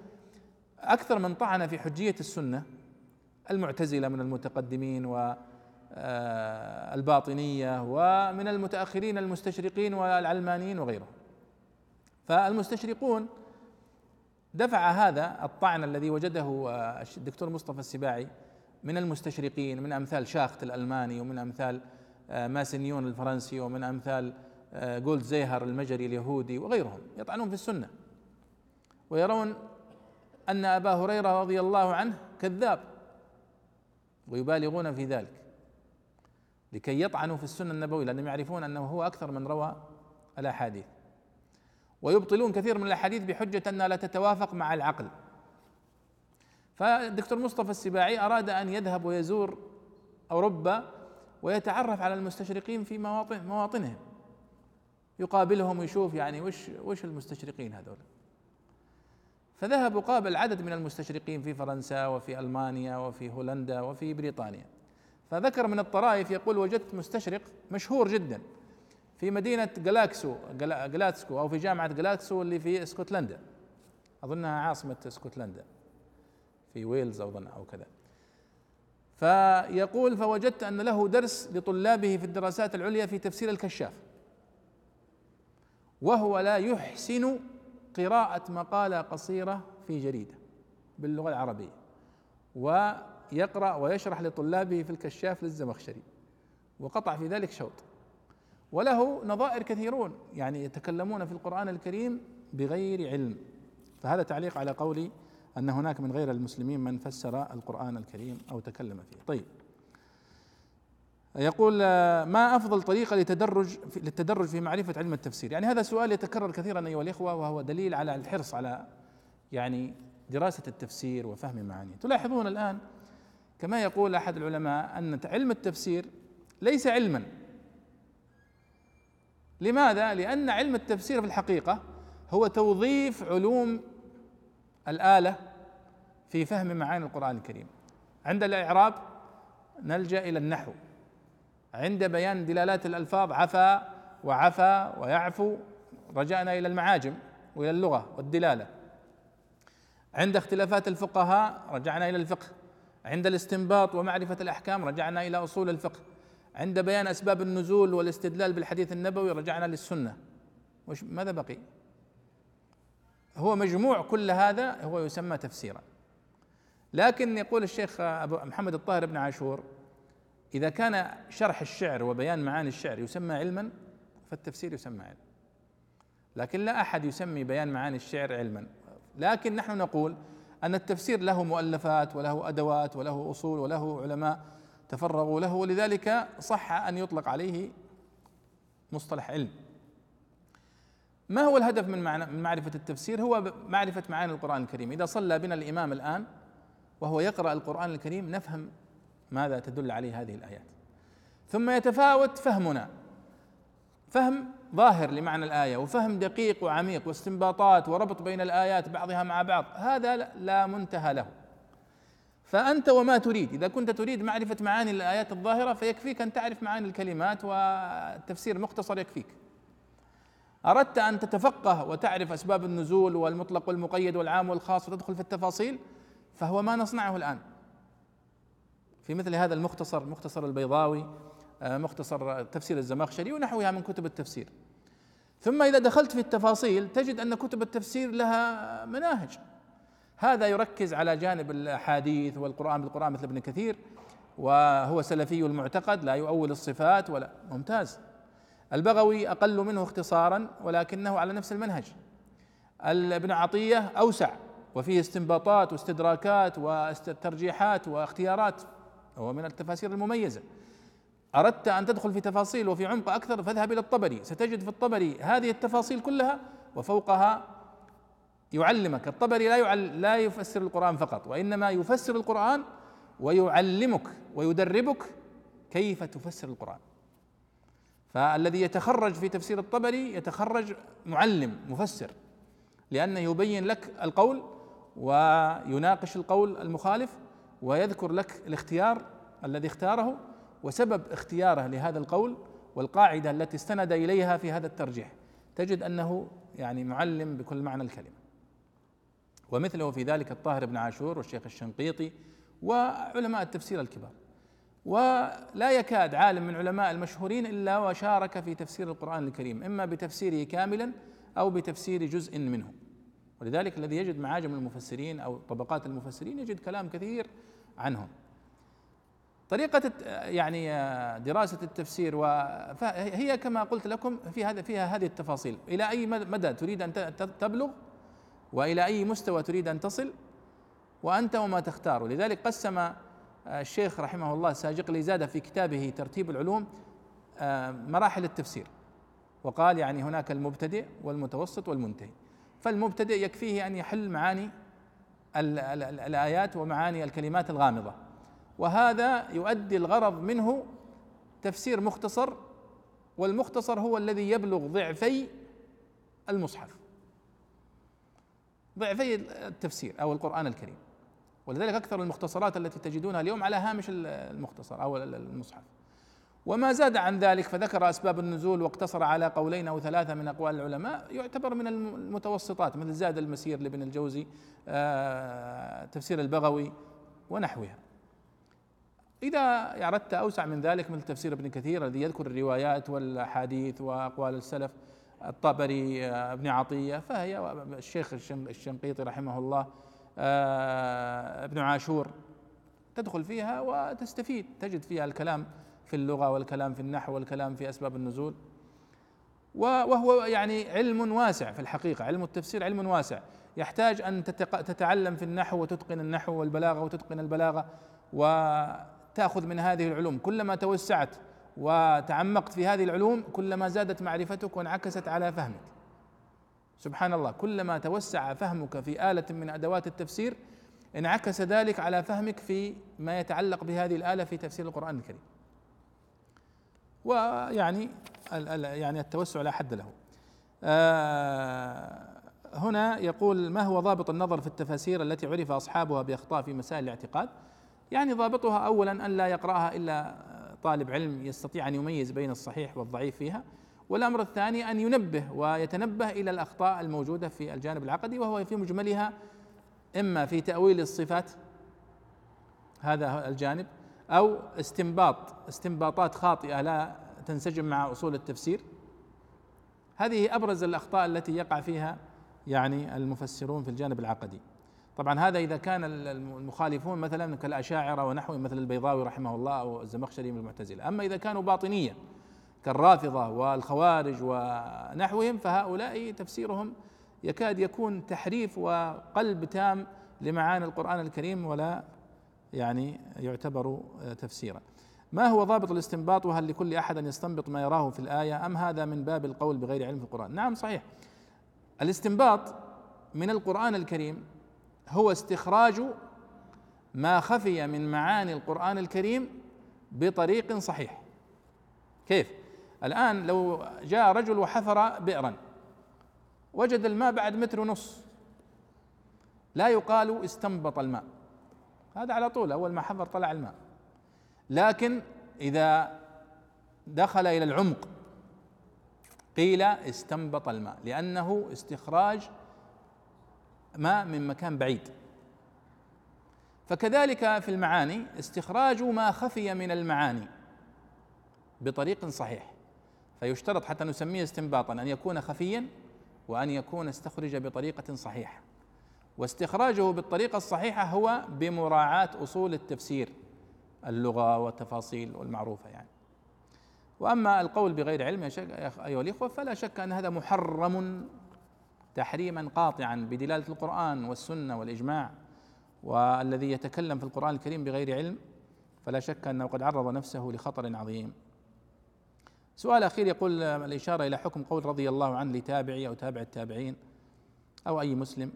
Speaker 1: أكثر من طعن في حجية السنة المعتزلة من المتقدمين والباطنية آه، ومن المتأخرين المستشرقين والعلمانيين وغيرهم. فالمستشرقون دفع هذا الطعن الذي وجده آه، الدكتور مصطفى السباعي من المستشرقين من أمثال شاخت الألماني ومن أمثال آه، ماسنيون الفرنسي ومن أمثال جولد زيهر المجري اليهودي وغيرهم يطعنون في السنة. ويرون أن أبا هريرة رضي الله عنه كذاب. ويبالغون في ذلك لكي يطعنوا في السنة النبوية لأنهم يعرفون أنه هو أكثر من روى الأحاديث. ويبطلون كثير من الأحاديث بحجة أنها لا تتوافق مع العقل. فالدكتور مصطفى السباعي أراد أن يذهب ويزور أوروبا ويتعرف على المستشرقين في مواطن مواطنهم. يقابلهم ويشوف يعني وش وش المستشرقين هذول؟ فذهب وقابل عدد من المستشرقين في فرنسا وفي ألمانيا وفي هولندا وفي بريطانيا. فذكر من الطرائف يقول وجدت مستشرق مشهور جدا في مدينة جلاسكو جلاسكو أو في جامعة جلاسكو اللي في اسكتلندا. أظنها عاصمة اسكتلندا. في ويلز أظن أو كذا. فيقول فوجدت أن له درس لطلابه في الدراسات العليا في تفسير الكشاف. وهو لا يحسن قراءة مقالة قصيرة في جريدة باللغة العربية ويقرأ ويشرح لطلابه في الكشاف للزمخشري وقطع في ذلك شوط. وله نظائر كثيرون يعني يتكلمون في القرآن الكريم بغير علم. فهذا تعليق على قولي أن هناك من غير المسلمين من فسر القرآن الكريم أو تكلم فيه. طيب. يقول ما أفضل طريقة لتدرج للتدرج في معرفة علم التفسير؟ يعني هذا سؤال يتكرر كثيرا أيها الإخوة وهو دليل على الحرص على يعني دراسة التفسير وفهم معانيه. تلاحظون الآن كما يقول أحد العلماء أن علم التفسير ليس علما. لماذا؟ لأن علم التفسير في الحقيقة هو توظيف علوم الآلة في فهم معاني القرآن الكريم. عند الإعراب نلجأ إلى النحو عند بيان دلالات الألفاظ عفا وعفا ويعفو رجعنا إلى المعاجم وإلى اللغة والدلالة. عند اختلافات الفقهاء رجعنا إلى الفقه. عند الاستنباط ومعرفة الأحكام رجعنا إلى أصول الفقه. عند بيان أسباب النزول والاستدلال بالحديث النبوي رجعنا للسنة. وش ماذا بقي؟ هو مجموع كل هذا هو يسمى تفسيرا. لكن يقول الشيخ أبو محمد الطاهر بن عاشور إذا كان شرح الشعر وبيان معاني الشعر يسمى علما فالتفسير يسمى علم. لكن لا أحد يسمي بيان معاني الشعر علما. لكن نحن نقول أن التفسير له مؤلفات وله أدوات وله أصول وله علماء تفرغوا له ولذلك صح أن يطلق عليه مصطلح علم. ما هو الهدف من معرفة التفسير؟ هو معرفة معاني القرآن الكريم. إذا صلى بنا الإمام الآن وهو يقرأ القرآن الكريم نفهم ماذا تدل عليه هذه الآيات؟ ثم يتفاوت فهمنا. فهم ظاهر لمعنى الآية وفهم دقيق وعميق واستنباطات وربط بين الآيات بعضها مع بعض هذا لا منتهى له. فأنت وما تريد إذا كنت تريد معرفة معاني الآيات الظاهرة فيكفيك أن تعرف معاني الكلمات والتفسير مختصر يكفيك. أردت أن تتفقه وتعرف أسباب النزول والمطلق والمقيد والعام والخاص وتدخل في التفاصيل فهو ما نصنعه الآن. في مثل هذا المختصر مختصر البيضاوي آه، مختصر تفسير الزمخشري ونحوها من كتب التفسير. ثم إذا دخلت في التفاصيل تجد أن كتب التفسير لها مناهج. هذا يركز على جانب الأحاديث والقرآن بالقرآن مثل ابن كثير وهو سلفي المعتقد لا يؤول الصفات ولا ممتاز. البغوي أقل منه اختصارا ولكنه على نفس المنهج. ابن عطية أوسع وفيه استنباطات واستدراكات وترجيحات واختيارات. هو من التفاسير المميزة. أردت أن تدخل في تفاصيل وفي عمق أكثر فاذهب إلى الطبري. ستجد في الطبري هذه التفاصيل كلها وفوقها يعلمك. الطبري لا يعل لا يفسر القرآن فقط وإنما يفسر القرآن ويعلمك ويدربك كيف تفسر القرآن. فالذي يتخرج في تفسير الطبري يتخرج معلم مفسر لأنه يبين لك القول ويناقش القول المخالف ويذكر لك الاختيار الذي اختاره وسبب اختياره لهذا القول والقاعدة التي استند إليها في هذا الترجيح. تجد أنه يعني معلم بكل معنى الكلمة. ومثله في ذلك الطاهر بن عاشور والشيخ الشنقيطي وعلماء التفسير الكبار. ولا يكاد عالم من علماء المشهورين إلا وشارك في تفسير القرآن الكريم إما بتفسيره كاملا أو بتفسير جزء منه. ولذلك الذي يجد معاجم المفسرين أو طبقات المفسرين يجد كلام كثير عنهم. طريقة يعني دراسة التفسير وهي كما قلت لكم في هذا فيها هذه التفاصيل. إلى أي مدى تريد أن تبلغ؟ وإلى أي مستوى تريد أن تصل؟ وأنت وما تختار. لذلك قسم الشيخ رحمه الله ساجق زاد في كتابه ترتيب العلوم مراحل التفسير. وقال يعني هناك المبتدئ والمتوسط والمنتهي. فالمبتدئ يكفيه أن يحل معاني الآيات ومعاني الكلمات الغامضة. وهذا يؤدي الغرض منه تفسير مختصر والمختصر هو الذي يبلغ ضعفي المصحف. ضعفي التفسير أو القرآن الكريم. ولذلك أكثر المختصرات التي تجدونها اليوم على هامش المختصر أو المصحف. وما زاد عن ذلك فذكر أسباب النزول واقتصر على قولين أو ثلاثة من أقوال العلماء يعتبر من المتوسطات مثل زاد المسير لابن الجوزي آه، تفسير البغوي ونحوها. إذا أردت أوسع من ذلك مثل تفسير ابن كثير الذي يذكر الروايات والأحاديث وأقوال السلف الطبري آه، ابن عطية فهي الشيخ الشنقيطي رحمه الله آه، ابن عاشور تدخل فيها وتستفيد تجد فيها الكلام في اللغة والكلام في النحو والكلام في أسباب النزول. وهو يعني علم واسع في الحقيقة علم التفسير علم واسع. يحتاج أن تتعلم في النحو وتتقن النحو والبلاغة وتتقن البلاغة و تاخذ من هذه العلوم. كلما توسعت وتعمقت في هذه العلوم كلما زادت معرفتك وانعكست على فهمك. سبحان الله كلما توسع فهمك في آلة من أدوات التفسير انعكس ذلك على فهمك في ما يتعلق بهذه الآلة في تفسير القرآن الكريم. ويعني يعني التوسع لا حد له. آه، هنا يقول ما هو ضابط النظر في التفاسير التي عرف أصحابها بأخطاء في مسائل الاعتقاد؟ يعني ضابطها اولا أن لا يقرأها إلا طالب علم يستطيع أن يميز بين الصحيح والضعيف فيها والأمر الثاني أن ينبه ويتنبه إلى الأخطاء الموجودة في الجانب العقدي وهو في مجملها إما في تأويل الصفات هذا الجانب أو استنباط. استنباطات خاطئة لا تنسجم مع أصول التفسير. هذه أبرز الأخطاء التي يقع فيها يعني المفسرون في الجانب العقدي. طبعا هذا إذا كان المخالفون مثلا كالأشاعرة ونحوهم مثل البيضاوي رحمه الله أو الزمخشري من المعتزلة، أما إذا كانوا باطنية كالرافضة والخوارج ونحوهم فهؤلاء تفسيرهم يكاد يكون تحريف وقلب تام لمعاني القرآن الكريم ولا يعني يعتبر تفسيرا. ما هو ضابط الاستنباط وهل لكل أحد أن يستنبط ما يراه في الآية أم هذا من باب القول بغير علم في القرآن؟ نعم صحيح. الاستنباط من القرآن الكريم هو استخراج ما خفي من معاني القرآن الكريم بطريق صحيح كيف؟ الآن لو جاء رجل وحفر بئرا وجد الماء بعد متر ونص لا يقال استنبط الماء هذا على طول أول ما حفر طلع الماء. لكن إذا دخل إلى العمق قيل استنبط الماء لأنه استخراج ما من مكان بعيد. فكذلك في المعاني استخراج ما خفي من المعاني بطريق صحيح. فيشترط حتى نسميه استنباطا أن يكون خفيا وأن يكون استخرج بطريقة صحيحة. واستخراجه بالطريقة الصحيحة هو بمراعاة أصول التفسير اللغة والتفاصيل والمعروفة يعني وأما القول بغير علم يا أيها الإخوة فلا شك أن هذا محرم تحريما قاطعا بدلالة القرآن والسنة والإجماع والذي يتكلم في القرآن الكريم بغير علم فلا شك أنه قد عرض نفسه لخطر عظيم. سؤال أخير يقول الإشارة إلى حكم قول رضي الله عنه لتابعي أو تابع التابعين أو أي مسلم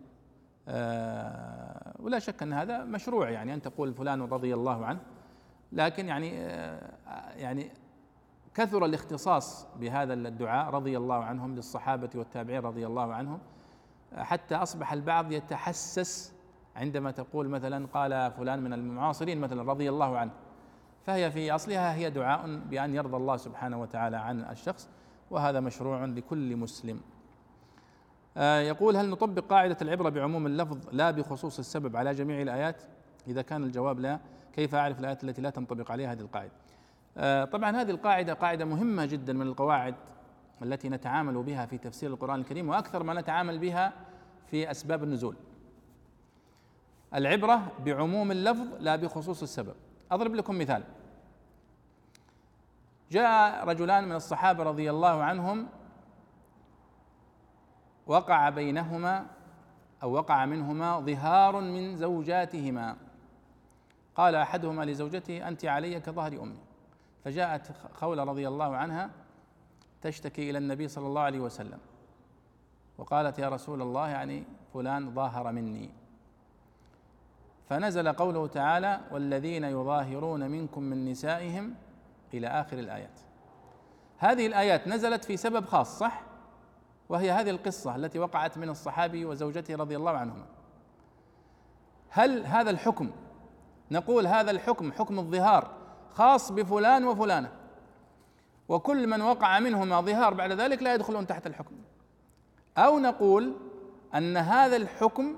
Speaker 1: ولا شك أن هذا مشروع يعني أن تقول فلان رضي الله عنه. لكن يعني آه يعني كثر الاختصاص بهذا الدعاء رضي الله عنهم للصحابة والتابعين رضي الله عنهم حتى أصبح البعض يتحسس عندما تقول مثلا قال فلان من المعاصرين مثلا رضي الله عنه. فهي في أصلها هي دعاء بأن يرضى الله سبحانه وتعالى عن الشخص وهذا مشروع لكل مسلم. آه، يقول هل نطبق قاعدة العبرة بعموم اللفظ لا بخصوص السبب على جميع الآيات؟ إذا كان الجواب لا كيف أعرف الآيات التي لا تنطبق عليها هذه القاعدة؟ آه، طبعا هذه القاعدة قاعدة مهمة جدا من القواعد التي نتعامل بها في تفسير القرآن الكريم وأكثر ما نتعامل بها في أسباب النزول. العبرة بعموم اللفظ لا بخصوص السبب. أضرب لكم مثال. جاء رجلان من الصحابة رضي الله عنهم وقع بينهما أو وقع منهما ظهار من زوجاتهما. قال أحدهما لزوجته أنت علي كظهر أمي. فجاءت خولة رضي الله عنها تشتكي إلى النبي صلى الله عليه وسلم. وقالت يا رسول الله يعني فلان ظاهر مني. فنزل قوله تعالى والذين يظاهرون منكم من نسائهم إلى آخر الآيات. هذه الآيات نزلت في سبب خاص صح؟ وهي هذه القصة التي وقعت من الصحابي وزوجته رضي الله عنهما. هل هذا الحكم نقول هذا الحكم حكم الظهار خاص بفلان وفلانة وكل من وقع منهما ظهار بعد ذلك لا يدخلون تحت الحكم. أو نقول أن هذا الحكم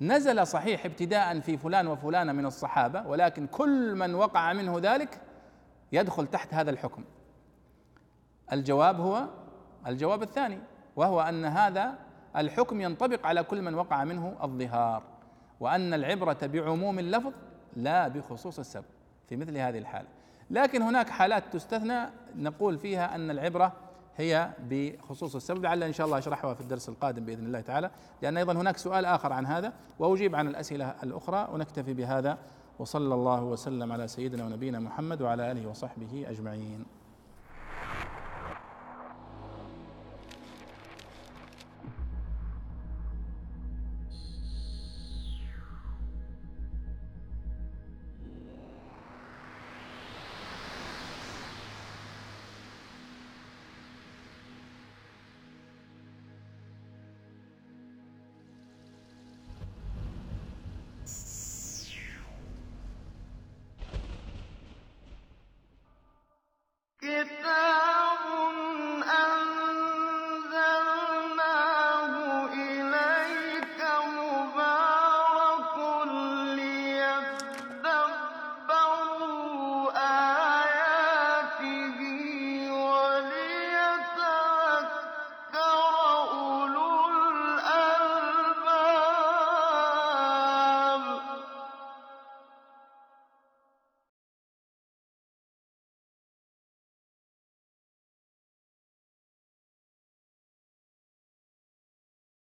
Speaker 1: نزل صحيح ابتداء في فلان وفلانة من الصحابة ولكن كل من وقع منه ذلك يدخل تحت هذا الحكم. الجواب هو الجواب الثاني وهو أن هذا الحكم ينطبق على كل من وقع منه الظهار وأن العبرة بعموم اللفظ لا بخصوص السبب في مثل هذه الحالة. لكن هناك حالات تستثنى نقول فيها أن العبرة هي بخصوص السبب لعل إن شاء الله أشرحها في الدرس القادم بإذن الله تعالى لأن أيضا هناك سؤال آخر عن هذا وأجيب عن الأسئلة الأخرى ونكتفي بهذا وصلى الله وسلم على سيدنا ونبينا محمد وعلى آله وصحبه أجمعين.